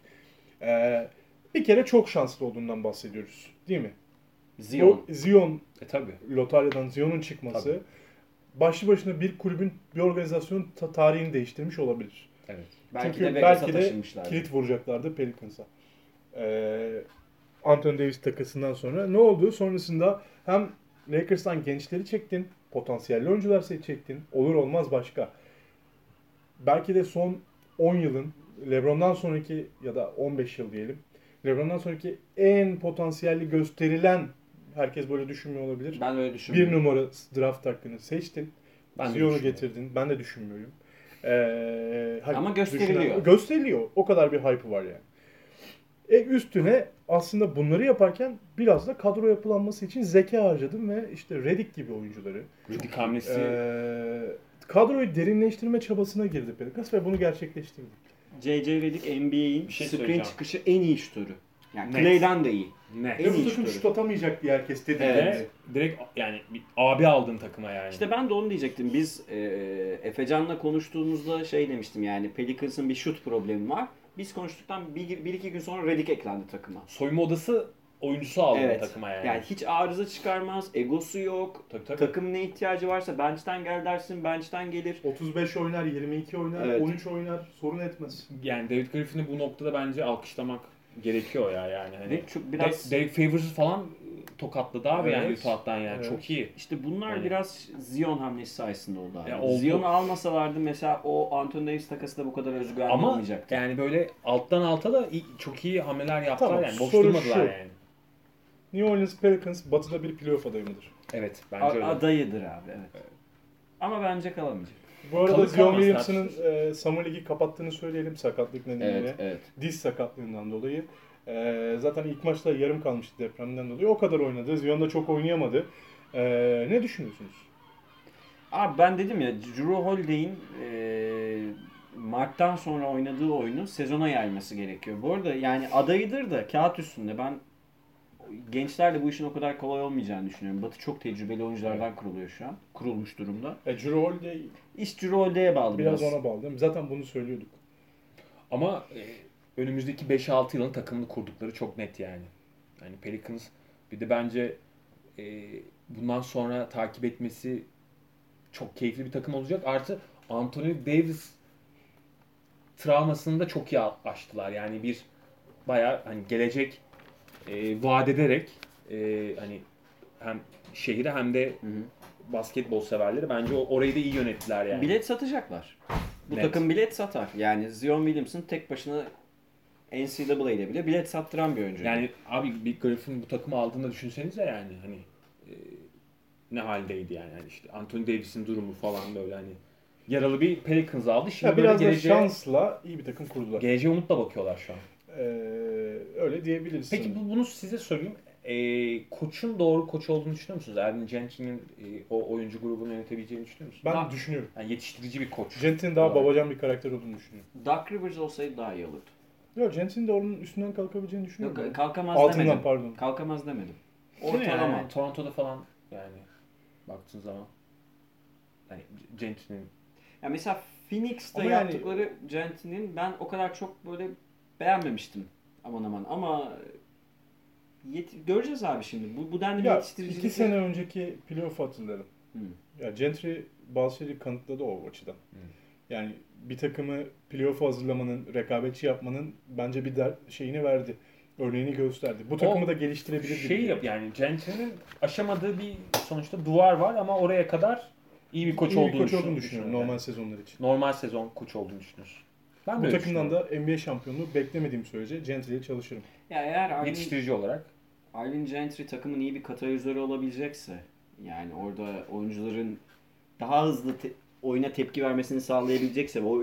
E, bir kere çok şanslı olduğundan bahsediyoruz. Değil mi? Zion. O Zion E tabi. lotaryadan Zion'un çıkması Tabii. başlı başına bir kulübün, bir organizasyonun ta- tarihini değiştirmiş olabilir. Evet. belki Çünkü de belki de kilit vuracaklardı Pelicans'a. Ee, Anthony Davis takasından sonra ne oldu? Sonrasında hem Lakers'tan gençleri çektin, potansiyelli oyuncular seçecektin. Olur olmaz başka. Belki de son 10 yılın LeBron'dan sonraki ya da 15 yıl diyelim. LeBron'dan sonraki en potansiyelli gösterilen herkes böyle düşünmüyor olabilir. Ben öyle Bir düşünmüyorum. numara draft hakkını seçtin. Ben Zion'u düşünüyorum. getirdin. Ben de düşünmüyorum. Ee, Ama gösteriliyor. düşünen- gösteriliyor. O kadar bir hype'ı var yani. E üstüne aslında bunları yaparken biraz da kadro yapılanması için zeka harcadım ve işte Redick gibi oyuncuları. Rüdik hamlesi. ee, kadroyu derinleştirme çabasına girdi Pelicans ve bunu gerçekleştirdi. JJ Redick NBA'in şey screen çıkışı en iyi şutörü. Yani Net. Clay'den de iyi. Net. En iyi takım şutörü. şut atamayacak diye herkes dedi. Evet. Ve direkt yani bir abi aldın takıma yani. İşte ben de onu diyecektim. Biz e, Efecan'la konuştuğumuzda şey demiştim yani Pelicans'ın bir şut problemi var. Biz konuştuktan bir, bir iki gün sonra Redick eklendi takıma. soyunma odası oyuncusu aldın Evet. takıma yani. Yani hiç arıza çıkarmaz, egosu yok. tabii, tabii. Takım ne ihtiyacı varsa bench'ten gel dersin, bench'ten gelir. 35 oynar, 22 oynar, Evet. 13 oynar sorun etmez. Yani David Griffin'i bu noktada bence alkışlamak gerekiyor ya yani. Hani çok biraz Derek Favors'ı falan tokatladı abi yani Evet. Utah'tan yani Evet. çok iyi. işte bunlar Yani- biraz Zion hamlesi sayesinde oldu abi. Ya oldu. Zion'u almasalardı mesela o Anthony Davis takası da bu kadar özgüvenli Ama olmayacaktı. yani böyle alttan alta da iyi- çok iyi hamleler yaptılar Tamam, yani. Boş soru durmadılar şu. yani. New Orleans Pelicans batıda bir playoff adayı mıdır? Evet A- bence öyle. adayıdır abi evet. Ama bence kalamayacak. Bu arada Kalır Zion Williamson'ın e, Summer League'i kapattığını söyleyelim sakatlık nedeniyle. Evet, evet. Diz sakatlığından dolayı. E, zaten ilk maçta yarım kalmıştı depremden dolayı. O kadar oynadı. Zion da çok oynayamadı. E, ne düşünüyorsunuz? Abi ben dedim ya Drew Holiday'in eee Mart'tan sonra oynadığı oyunu sezona yayması gerekiyor. Bu arada yani adayıdır da kağıt üstünde ben gençlerle bu işin o kadar kolay olmayacağını düşünüyorum. Batı çok tecrübeli oyunculardan kuruluyor şu an. Kurulmuş durumda. E, Drew Holiday İş Drew Holiday'e bağlı biraz biraz. ona bağlı değil mi? Zaten bunu söylüyorduk. Ama e, önümüzdeki 5-6 yılın takımını kurdukları çok net yani. Yani Pelicans bir de bence e, bundan sonra takip etmesi çok keyifli bir takım olacak. Artı Anthony Davis travmasını da çok iyi aştılar. Yani bir bayağı hani gelecek e, vaat ederek e, hani hem şehire hem de Hı hı. basketbol severleri bence orayı da iyi yönettiler yani. Bilet satacaklar. Bu Net. takım bilet satar. Yani Zion Williamson tek başına NCAA'de bile bilet sattıran bir oyuncu. Yani abi bir Griffin bu takımı aldığında düşünsenize yani hani e, ne haldeydi yani. yani işte Anthony Davis'in durumu falan böyle hani yaralı bir Pelicans aldı. Şimdi Ya biraz da geleceğe, şansla iyi bir takım kurdular. geleceğe umutla bakıyorlar şu an. E, öyle diyebiliriz. Peki bu, bunu size sorayım. E, koçun doğru koç olduğunu düşünüyor musunuz? Erwin Gentry'nin e, o oyuncu grubunu yönetebileceğini düşünüyor musunuz? ben Ha. düşünüyorum. Yani yetiştirici bir koç. Gentry'nin daha Olarak. babacan bir karakter olduğunu düşünüyorum. Doug Rivers olsaydı daha iyi olurdu. Yok Gentry'nin de onun üstünden kalkabileceğini düşünüyorum. Yok kalkamaz Altından demedim. pardon. Kalkamaz demedim. Ortalama. Yani, Toronto'da falan yani baktığın zaman yani Gentry'nin Ya mesela Phoenix'te Ama yani- yaptıkları Gentry'nin ben o kadar çok böyle beğenmemiştim aman aman ama yet- göreceğiz abi şimdi. Bu, bu denli Ya yetiştiricilik. iki sene önceki playoff hatırlarım. Hı. Ya Gentry bazı şeyleri kanıtladı o açıdan. Hı. Yani bir takımı playoff hazırlamanın, rekabetçi yapmanın bence bir der, şeyini verdi. Örneğini gösterdi. Bu takımı O da geliştirebilir. şey yap yani Gentry'nin aşamadığı bir sonuçta duvar var ama oraya kadar iyi bir koç İyi bir olduğunu, koç olduğunu düşün- düşünüyorum yani. normal sezonlar için. normal sezon koç olduğunu düşünüyorsun. Ben Bu takımdan düşünüyorum. da NBA şampiyonluğu beklemediğim sürece Gentry'ye çalışırım. Ya eğer Alvin, yetiştirici olarak Alvin Gentry takımın iyi bir katalizörü olabilecekse yani orada oyuncuların daha hızlı te- oyuna tepki vermesini sağlayabilecekse o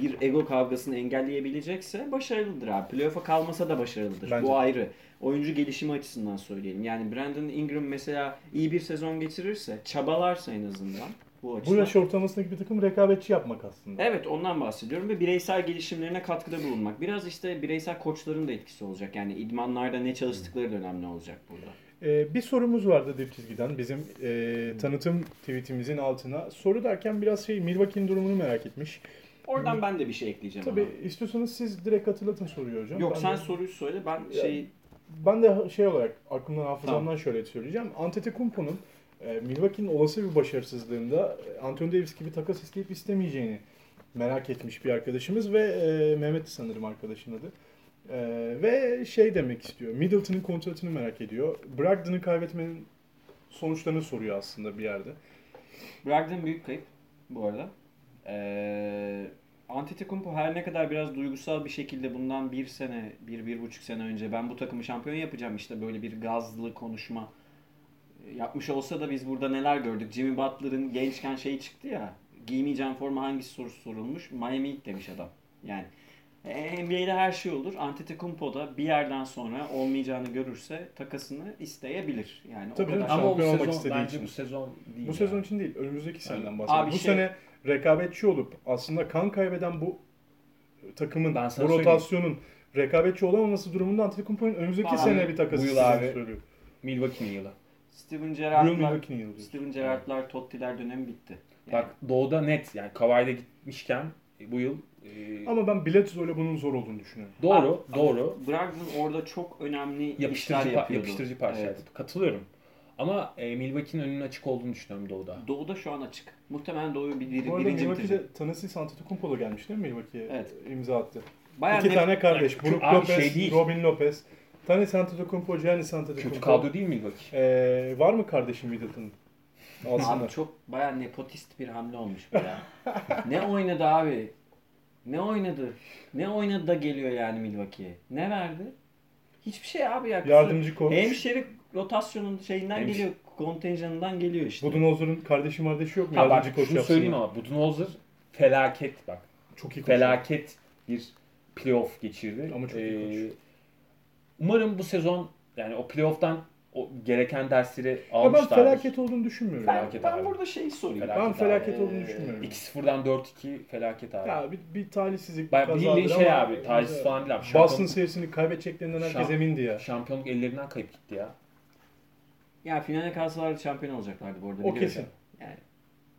bir ego kavgasını engelleyebilecekse başarılıdır abi. Playoff'a kalmasa da başarılıdır. Bence. Bu ayrı. Oyuncu gelişimi açısından söyleyelim. Yani Brandon Ingram mesela iyi bir sezon geçirirse, çabalarsa en azından bu Bu açıdan. yaş ortalamasındaki bir takım rekabetçi yapmak aslında. Evet ondan bahsediyorum ve bireysel gelişimlerine katkıda bulunmak. Biraz işte bireysel koçların da etkisi olacak. Yani idmanlarda ne çalıştıkları da önemli olacak burada. Ee, bir sorumuz vardı dip çizgiden bizim e, tanıtım tweetimizin altına. Soru derken biraz şey Milwaukee'nin durumunu merak etmiş. Oradan ben de bir şey ekleyeceğim Tabii ama. istiyorsanız siz direkt hatırlatın soruyu hocam. Yok Ben sen de- soruyu söyle ben Ya, şey Ben de şey olarak aklımdan hafızamdan Tamam. şöyle söyleyeceğim. Antetokounmpo'nun e, Milwaukee'nin olası bir başarısızlığında e, Anthony Davis gibi takas isteyip istemeyeceğini merak etmiş bir arkadaşımız ve e, Mehmet sanırım arkadaşın adı. E, ve şey demek istiyor. Middleton'ın kontratını merak ediyor. Brogdon'u kaybetmenin sonuçlarını soruyor aslında bir yerde. Brogdon büyük kayıp bu arada. Ee, Antetokounmpo her ne kadar biraz duygusal bir şekilde bundan bir sene, bir, bir buçuk sene önce ben bu takımı şampiyon yapacağım işte böyle bir gazlı konuşma yapmış olsa da biz burada neler gördük. Jimmy Butler'ın gençken şeyi çıktı ya, giymeyeceğim forma hangisi sorusu sorulmuş. Miami demiş adam. Yani NBA'de her şey olur. Antetokounmpo da bir yerden sonra olmayacağını görürse takasını isteyebilir. Yani Tabii o kadar canım, ama bu şampiyon olmak sezon istediği bence için. bu sezon değil. Bu ya. sezon için değil, önümüzdeki seneden Abi bahsediyorum. Bu şey- sene rekabetçi olup aslında kan kaybeden bu takımın, Ben bu rotasyonun rekabetçi olamaması durumunda Antetokounmpo'nun önümüzdeki Abi, sene bir takası bu yıl abi- söylüyor. Milwaukee'nin yılı. Steven Gerrard'lar. Steven Gerrard'lar Totti'ler dönemi bitti. Yani Bak Doğu'da net yani Kawhi'de gitmişken e, bu yıl e, Ama ben Bledsoe ile bunun zor olduğunu düşünüyorum. doğru Abi, doğru Brogdon orada çok önemli yapıştırıcı işler yapıyordu. yapıştırıcı parçaydı. Evet. Katılıyorum. Ama e, Milwaukee'nin önünün açık olduğunu düşünüyorum Doğu'da. Doğu'da şu an açık. Muhtemelen Doğu'yu bir, bir, Bu arada birinci. Milwaukee'de Tennessee Antetokounmpo da gelmiş değil mi Milwaukee'ye? Evet. imza attı. Bayağı İki net- tane kardeş. Brook Lopez, şey değil. Robin Lopez. Tennessee Antetokounmpo, Giannis Antetokounmpo. Kötü kadro değil Milwaukee. Ee, var mı kardeşim Middleton'ın? Abi çok bayağı nepotist bir hamle olmuş bu ya. ne oynadı abi? Ne oynadı? Ne oynadı da geliyor yani Milwaukee'ye? Ne verdi? Hiçbir şey abi ya. Yardımcı koç. Hemşeri rotasyonun şeyinden Hemşire- geliyor. Kontenjanından geliyor işte. Budenholzer'ın kardeşi kardeşi yok mu? Ha bak Yardımcı koç şunu yapsınlar. söyleyeyim ama Budenholzer felaket bak. Çok iyi koç. Felaket bir playoff geçirdi. Ama çok iyi Ee, koç. Umarım bu sezon yani o playoff'tan o gereken dersleri Ya ben felaket olduğunu düşünmüyorum. ben, Felaket ben abi. burada şeyi sorayım. Felaket. ben felaket abi. olduğunu düşünmüyorum. 2-0'dan 4-2 felaket abi. Ya bir, bir talihsizlik, bir Bak kazadır bildiğin şey ama abi, talihsiz falan değil abi. Boston serisini kaybedeceklerinden herkes Şamp- emindi ya. Şampiyonluk ellerinden kayıp gitti ya. Ya finale kalsalardı şampiyon olacaklardı bu arada. O kesin. Yani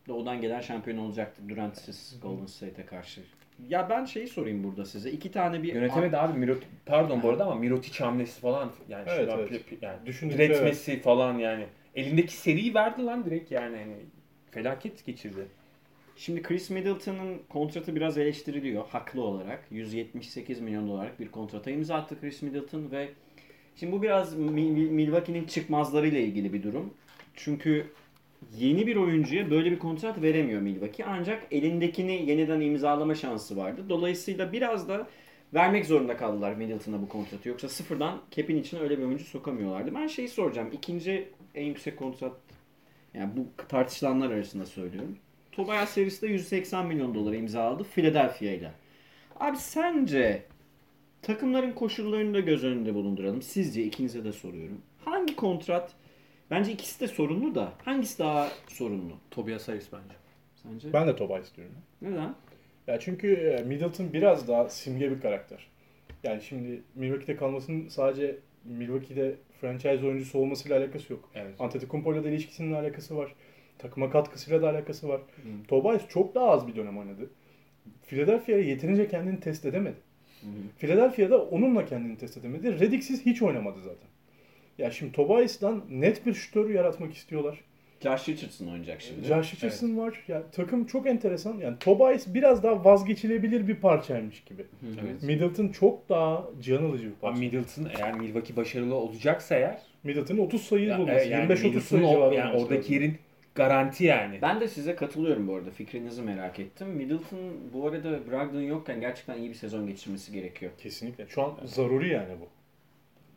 doğudan gelen şampiyon olacaktı Durant'siz Golden State'e karşı. Ya ben şeyi sorayım burada size. İki tane bir Yönetemedi abi. Mirot pardon bu arada ama Mirotic hamlesi falan yani Evet, şuradan evet. yani Düşündükçe diretmesi falan yani. Elindeki seriyi verdi lan direkt yani hani felaket geçirdi. Şimdi Chris Middleton'ın kontratı biraz eleştiriliyor haklı olarak. 178 milyon dolarlık bir kontrata imza attı Chris Middleton ve şimdi bu biraz Mi- Mi- Milwaukee'nin çıkmazlarıyla ilgili bir durum. Çünkü yeni bir oyuncuya böyle bir kontrat veremiyor Milwaukee. Ancak elindekini yeniden imzalama şansı vardı. Dolayısıyla biraz da vermek zorunda kaldılar Middleton'a bu kontratı. Yoksa sıfırdan cap'in içine öyle bir oyuncu sokamıyorlardı. Ben şeyi soracağım. İkinci en yüksek kontrat yani bu tartışılanlar arasında söylüyorum. Tobias serisi de 180 milyon dolara imza aldı Philadelphia ile. Abi sence takımların koşullarını da göz önünde bulunduralım. Sizce ikinize de soruyorum. Hangi kontrat bence ikisi de sorunlu da hangisi daha sorunlu Tobias Harris bence. sence? Ben de Tobias istiyorum. Neden? Ya çünkü e, Middleton biraz daha simge bir karakter. Yani şimdi Milwaukee'de kalmasının sadece Milwaukee'de franchise oyuncusu olmasıyla alakası yok. Evet. Antetokounmpo'yla da ilişkisinin alakası var. Takıma katkısıyla da alakası var. Tobias çok daha az bir dönem oynadı. Philadelphia'ya yeterince kendini test edemedi. Philadelphia'da onunla kendini test edemedi. Redick'siz hiç oynamadı zaten. Ya şimdi Tobias'dan net bir şutörü yaratmak istiyorlar. Josh Richardson oynayacak şimdi. Josh Richardson var. Ya takım çok enteresan. Yani Tobias biraz daha vazgeçilebilir bir parçaymış gibi. Evet. Middleton çok daha can alıcı bir Ama parça. Middleton eğer Milwaukee başarılı olacaksa eğer Middleton 30 sayı ya, bulması. e, yani 25-30 sayı Middleton'ın civarı yani oradaki yerin garanti yani. Ben de size katılıyorum bu arada. Fikrinizi merak ettim. Middleton bu arada Brogdon yokken gerçekten iyi bir sezon geçirmesi gerekiyor. Kesinlikle. Şu an zaruri yani bu.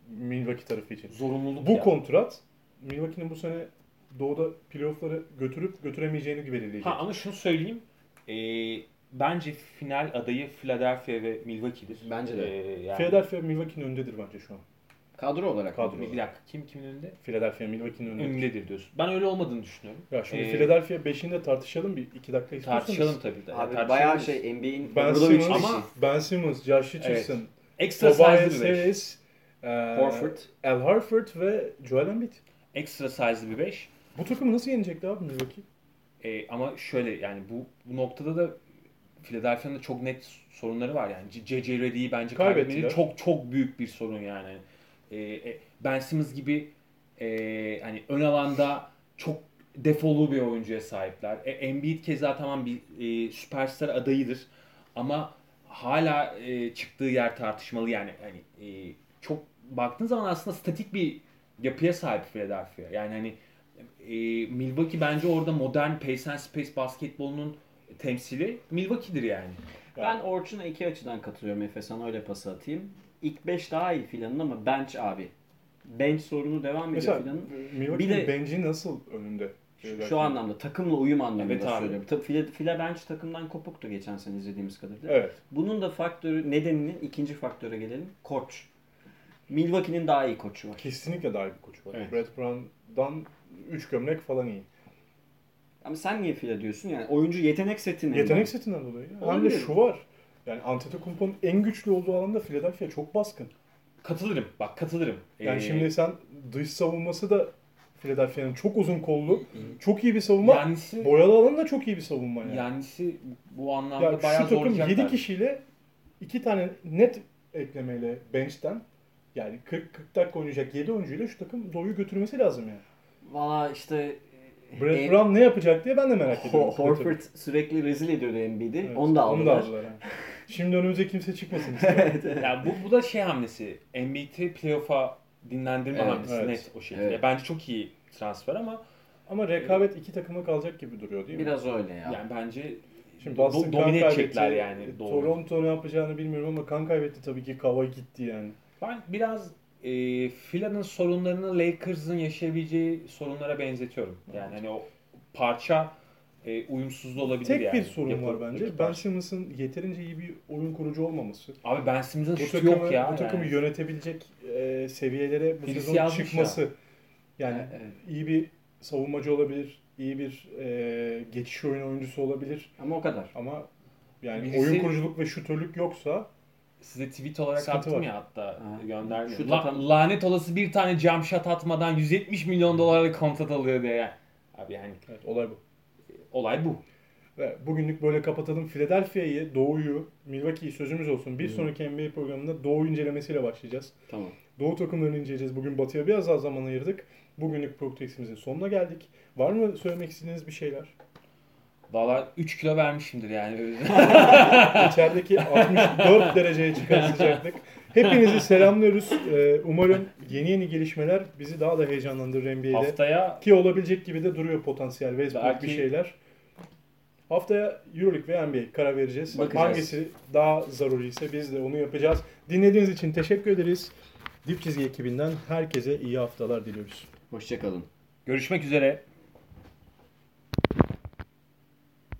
Milwaukee tarafı için. Zorunluluk Bu ya. kontrat Milwaukee'nin bu sene doğuda playoff'ları götürüp götüremeyeceğini belirleyecek. Ha ama şunu söyleyeyim. Ee, bence final adayı Philadelphia ve Milwaukee'dir. Bence de. Ee, yani Philadelphia Milwaukee'nin önündedir bence şu an. Kadro olarak. Kadro. mı? bir, dakika kim kimin önünde? Philadelphia Milwaukee'nin önündedir. Önündedir diyorsun. Ben öyle olmadığını düşünüyorum. Ya şimdi Ee, Philadelphia 5'inde tartışalım bir 2 dakika istiyorsanız. Tartışalım tabii. de. Abi Tartışabiliriz. bayağı şey NBA'in Ben Simmons, kişi. Ben Simmons, Josh Richardson, Extra Tobias size'lı bir 5. Harris, e, Horford. Al Horford ve Joel Embiid. Extra size'lı bir 5. Bu takımı nasıl yenecekti abi Milwaukee? Ee, ama şöyle yani bu, bu noktada da Philadelphia'nın da çok net sorunları var yani. J.J. Redick'i bence kaybetmeleri çok çok büyük bir sorun yani. Ee, e, ben Simmons gibi e, hani ön alanda çok defolu bir oyuncuya sahipler. E, Embiid keza tamam bir e, süperstar adayıdır ama hala e, çıktığı yer tartışmalı yani. Hani e, çok baktığın zaman aslında statik bir yapıya sahip Philadelphia. Yani hani e, Milwaukee bence orada modern pace and space basketbolunun temsili Milwaukee'dir yani. Ben Orçun'a iki açıdan katılıyorum Efe sana öyle pas atayım. İlk 5 daha iyi filanın ama bench abi. Bench sorunu devam ediyor Mesela filanın. Milwaukee'nin Bir de- bench'i nasıl önünde? Şu, şu anlamda takımla uyum anlamında Evet abi. söylüyorum. Tabii Fila, Fila bench takımdan kopuktu geçen sene izlediğimiz kadarıyla. Evet. Bunun da faktörü nedeninin ikinci faktöre gelelim. Koç. Milwaukee'nin daha iyi koçu var. Kesinlikle daha iyi bir koç var. Evet. Brett Brown'dan 3 gömlek falan iyi. Ama sen niye fila diyorsun? Yani oyuncu yetenek setini. Yetenek setinden dolayı. ya. Hem de Olabilir. şu var. Yani Antetokounmpo'nun en güçlü olduğu alanda Philadelphia çok baskın. Katılırım. Bak katılırım. Yani Ee, şimdi sen dış savunması da Philadelphia'nın çok uzun kollu, çok iyi bir savunma. Yanis'i Boyalı alan da çok iyi bir savunma yani. Yanis'i bu anlamda Ya bayağı şu takım zorlayacaklar. 7 kişiyle iki tane net eklemeyle bench'ten yani 40 40 dakika oynayacak 7 oyuncuyla şu takım doğuyu götürmesi lazım yani. Valla işte e, Brett e, Brown ne yapacak diye ben de merak Ho- ediyorum. Horford sürekli rezil ediyordu Embiid'i. Evet, onu da aldılar. yani. Şimdi önümüze kimse çıkmasın istiyorum. Ya bu, bu da şey hamlesi. Embiid'i playoff'a dinlendirme Evet, hamlesi evet. net o şekilde. Evet. Bence çok iyi transfer ama Ama rekabet iki takıma kalacak gibi duruyor değil mi? Biraz öyle ya. yani bence Şimdi do- Boston kan domine edecekler yani. Doğru. Toronto ne yapacağını bilmiyorum ama kan kaybetti tabii ki. Kava gitti yani. Ben biraz e, Fila'nın sorunlarını Lakers'ın yaşayabileceği sorunlara benzetiyorum. Yani hani o parça e, uyumsuzluğu olabilir Tek yani. bir sorun Yapı- var bence. Ben. Simmons'ın yeterince iyi bir oyun kurucu olmaması. Abi Ben Simmons'ın Bu şutu yok ya. bu takımı yani. yönetebilecek e, seviyelere bu Birisi sezon çıkması. Yani Evet. iyi bir savunmacı olabilir, iyi bir e, geçiş oyun oyuncusu olabilir Ama o kadar. ama yani Birisi- oyun kuruculuk ve şutörlük yoksa Size tweet olarak Sıkıntı attım var. ya hatta Ha. gönderdim. La- atan- lanet olası bir tane jump shot atmadan 170 milyon dolarlık kontrat alıyor diye. Abi yani evet, olay bu. olay bu. Ve bugünlük böyle kapatalım. Philadelphia'yı, Doğu'yu, Milwaukee'yi sözümüz olsun. Bir sonraki NBA programında Doğu incelemesiyle başlayacağız. Tamam. Doğu takımlarını inceleyeceğiz. Bugün Batı'ya biraz daha zaman ayırdık. Bugünlük Protex'imizin sonuna geldik. Var mı söylemek istediğiniz bir şeyler? Valla 3 kilo vermişimdir yani. İçerideki 64 dereceye çıkan sıcaklık. Hepinizi selamlıyoruz. Ee, umarım yeni yeni gelişmeler bizi daha da heyecanlandırır NBA'de. Haftaya Ki olabilecek gibi de duruyor potansiyel Westbrook Belki- bir şeyler. Haftaya Euroleague ve NBA karar vereceğiz. Bakacağız. Hangisi daha zaruri ise biz de onu yapacağız. Dinlediğiniz için teşekkür ederiz. Dip çizgi ekibinden herkese iyi haftalar diliyoruz. Hoşçakalın. görüşmek üzere.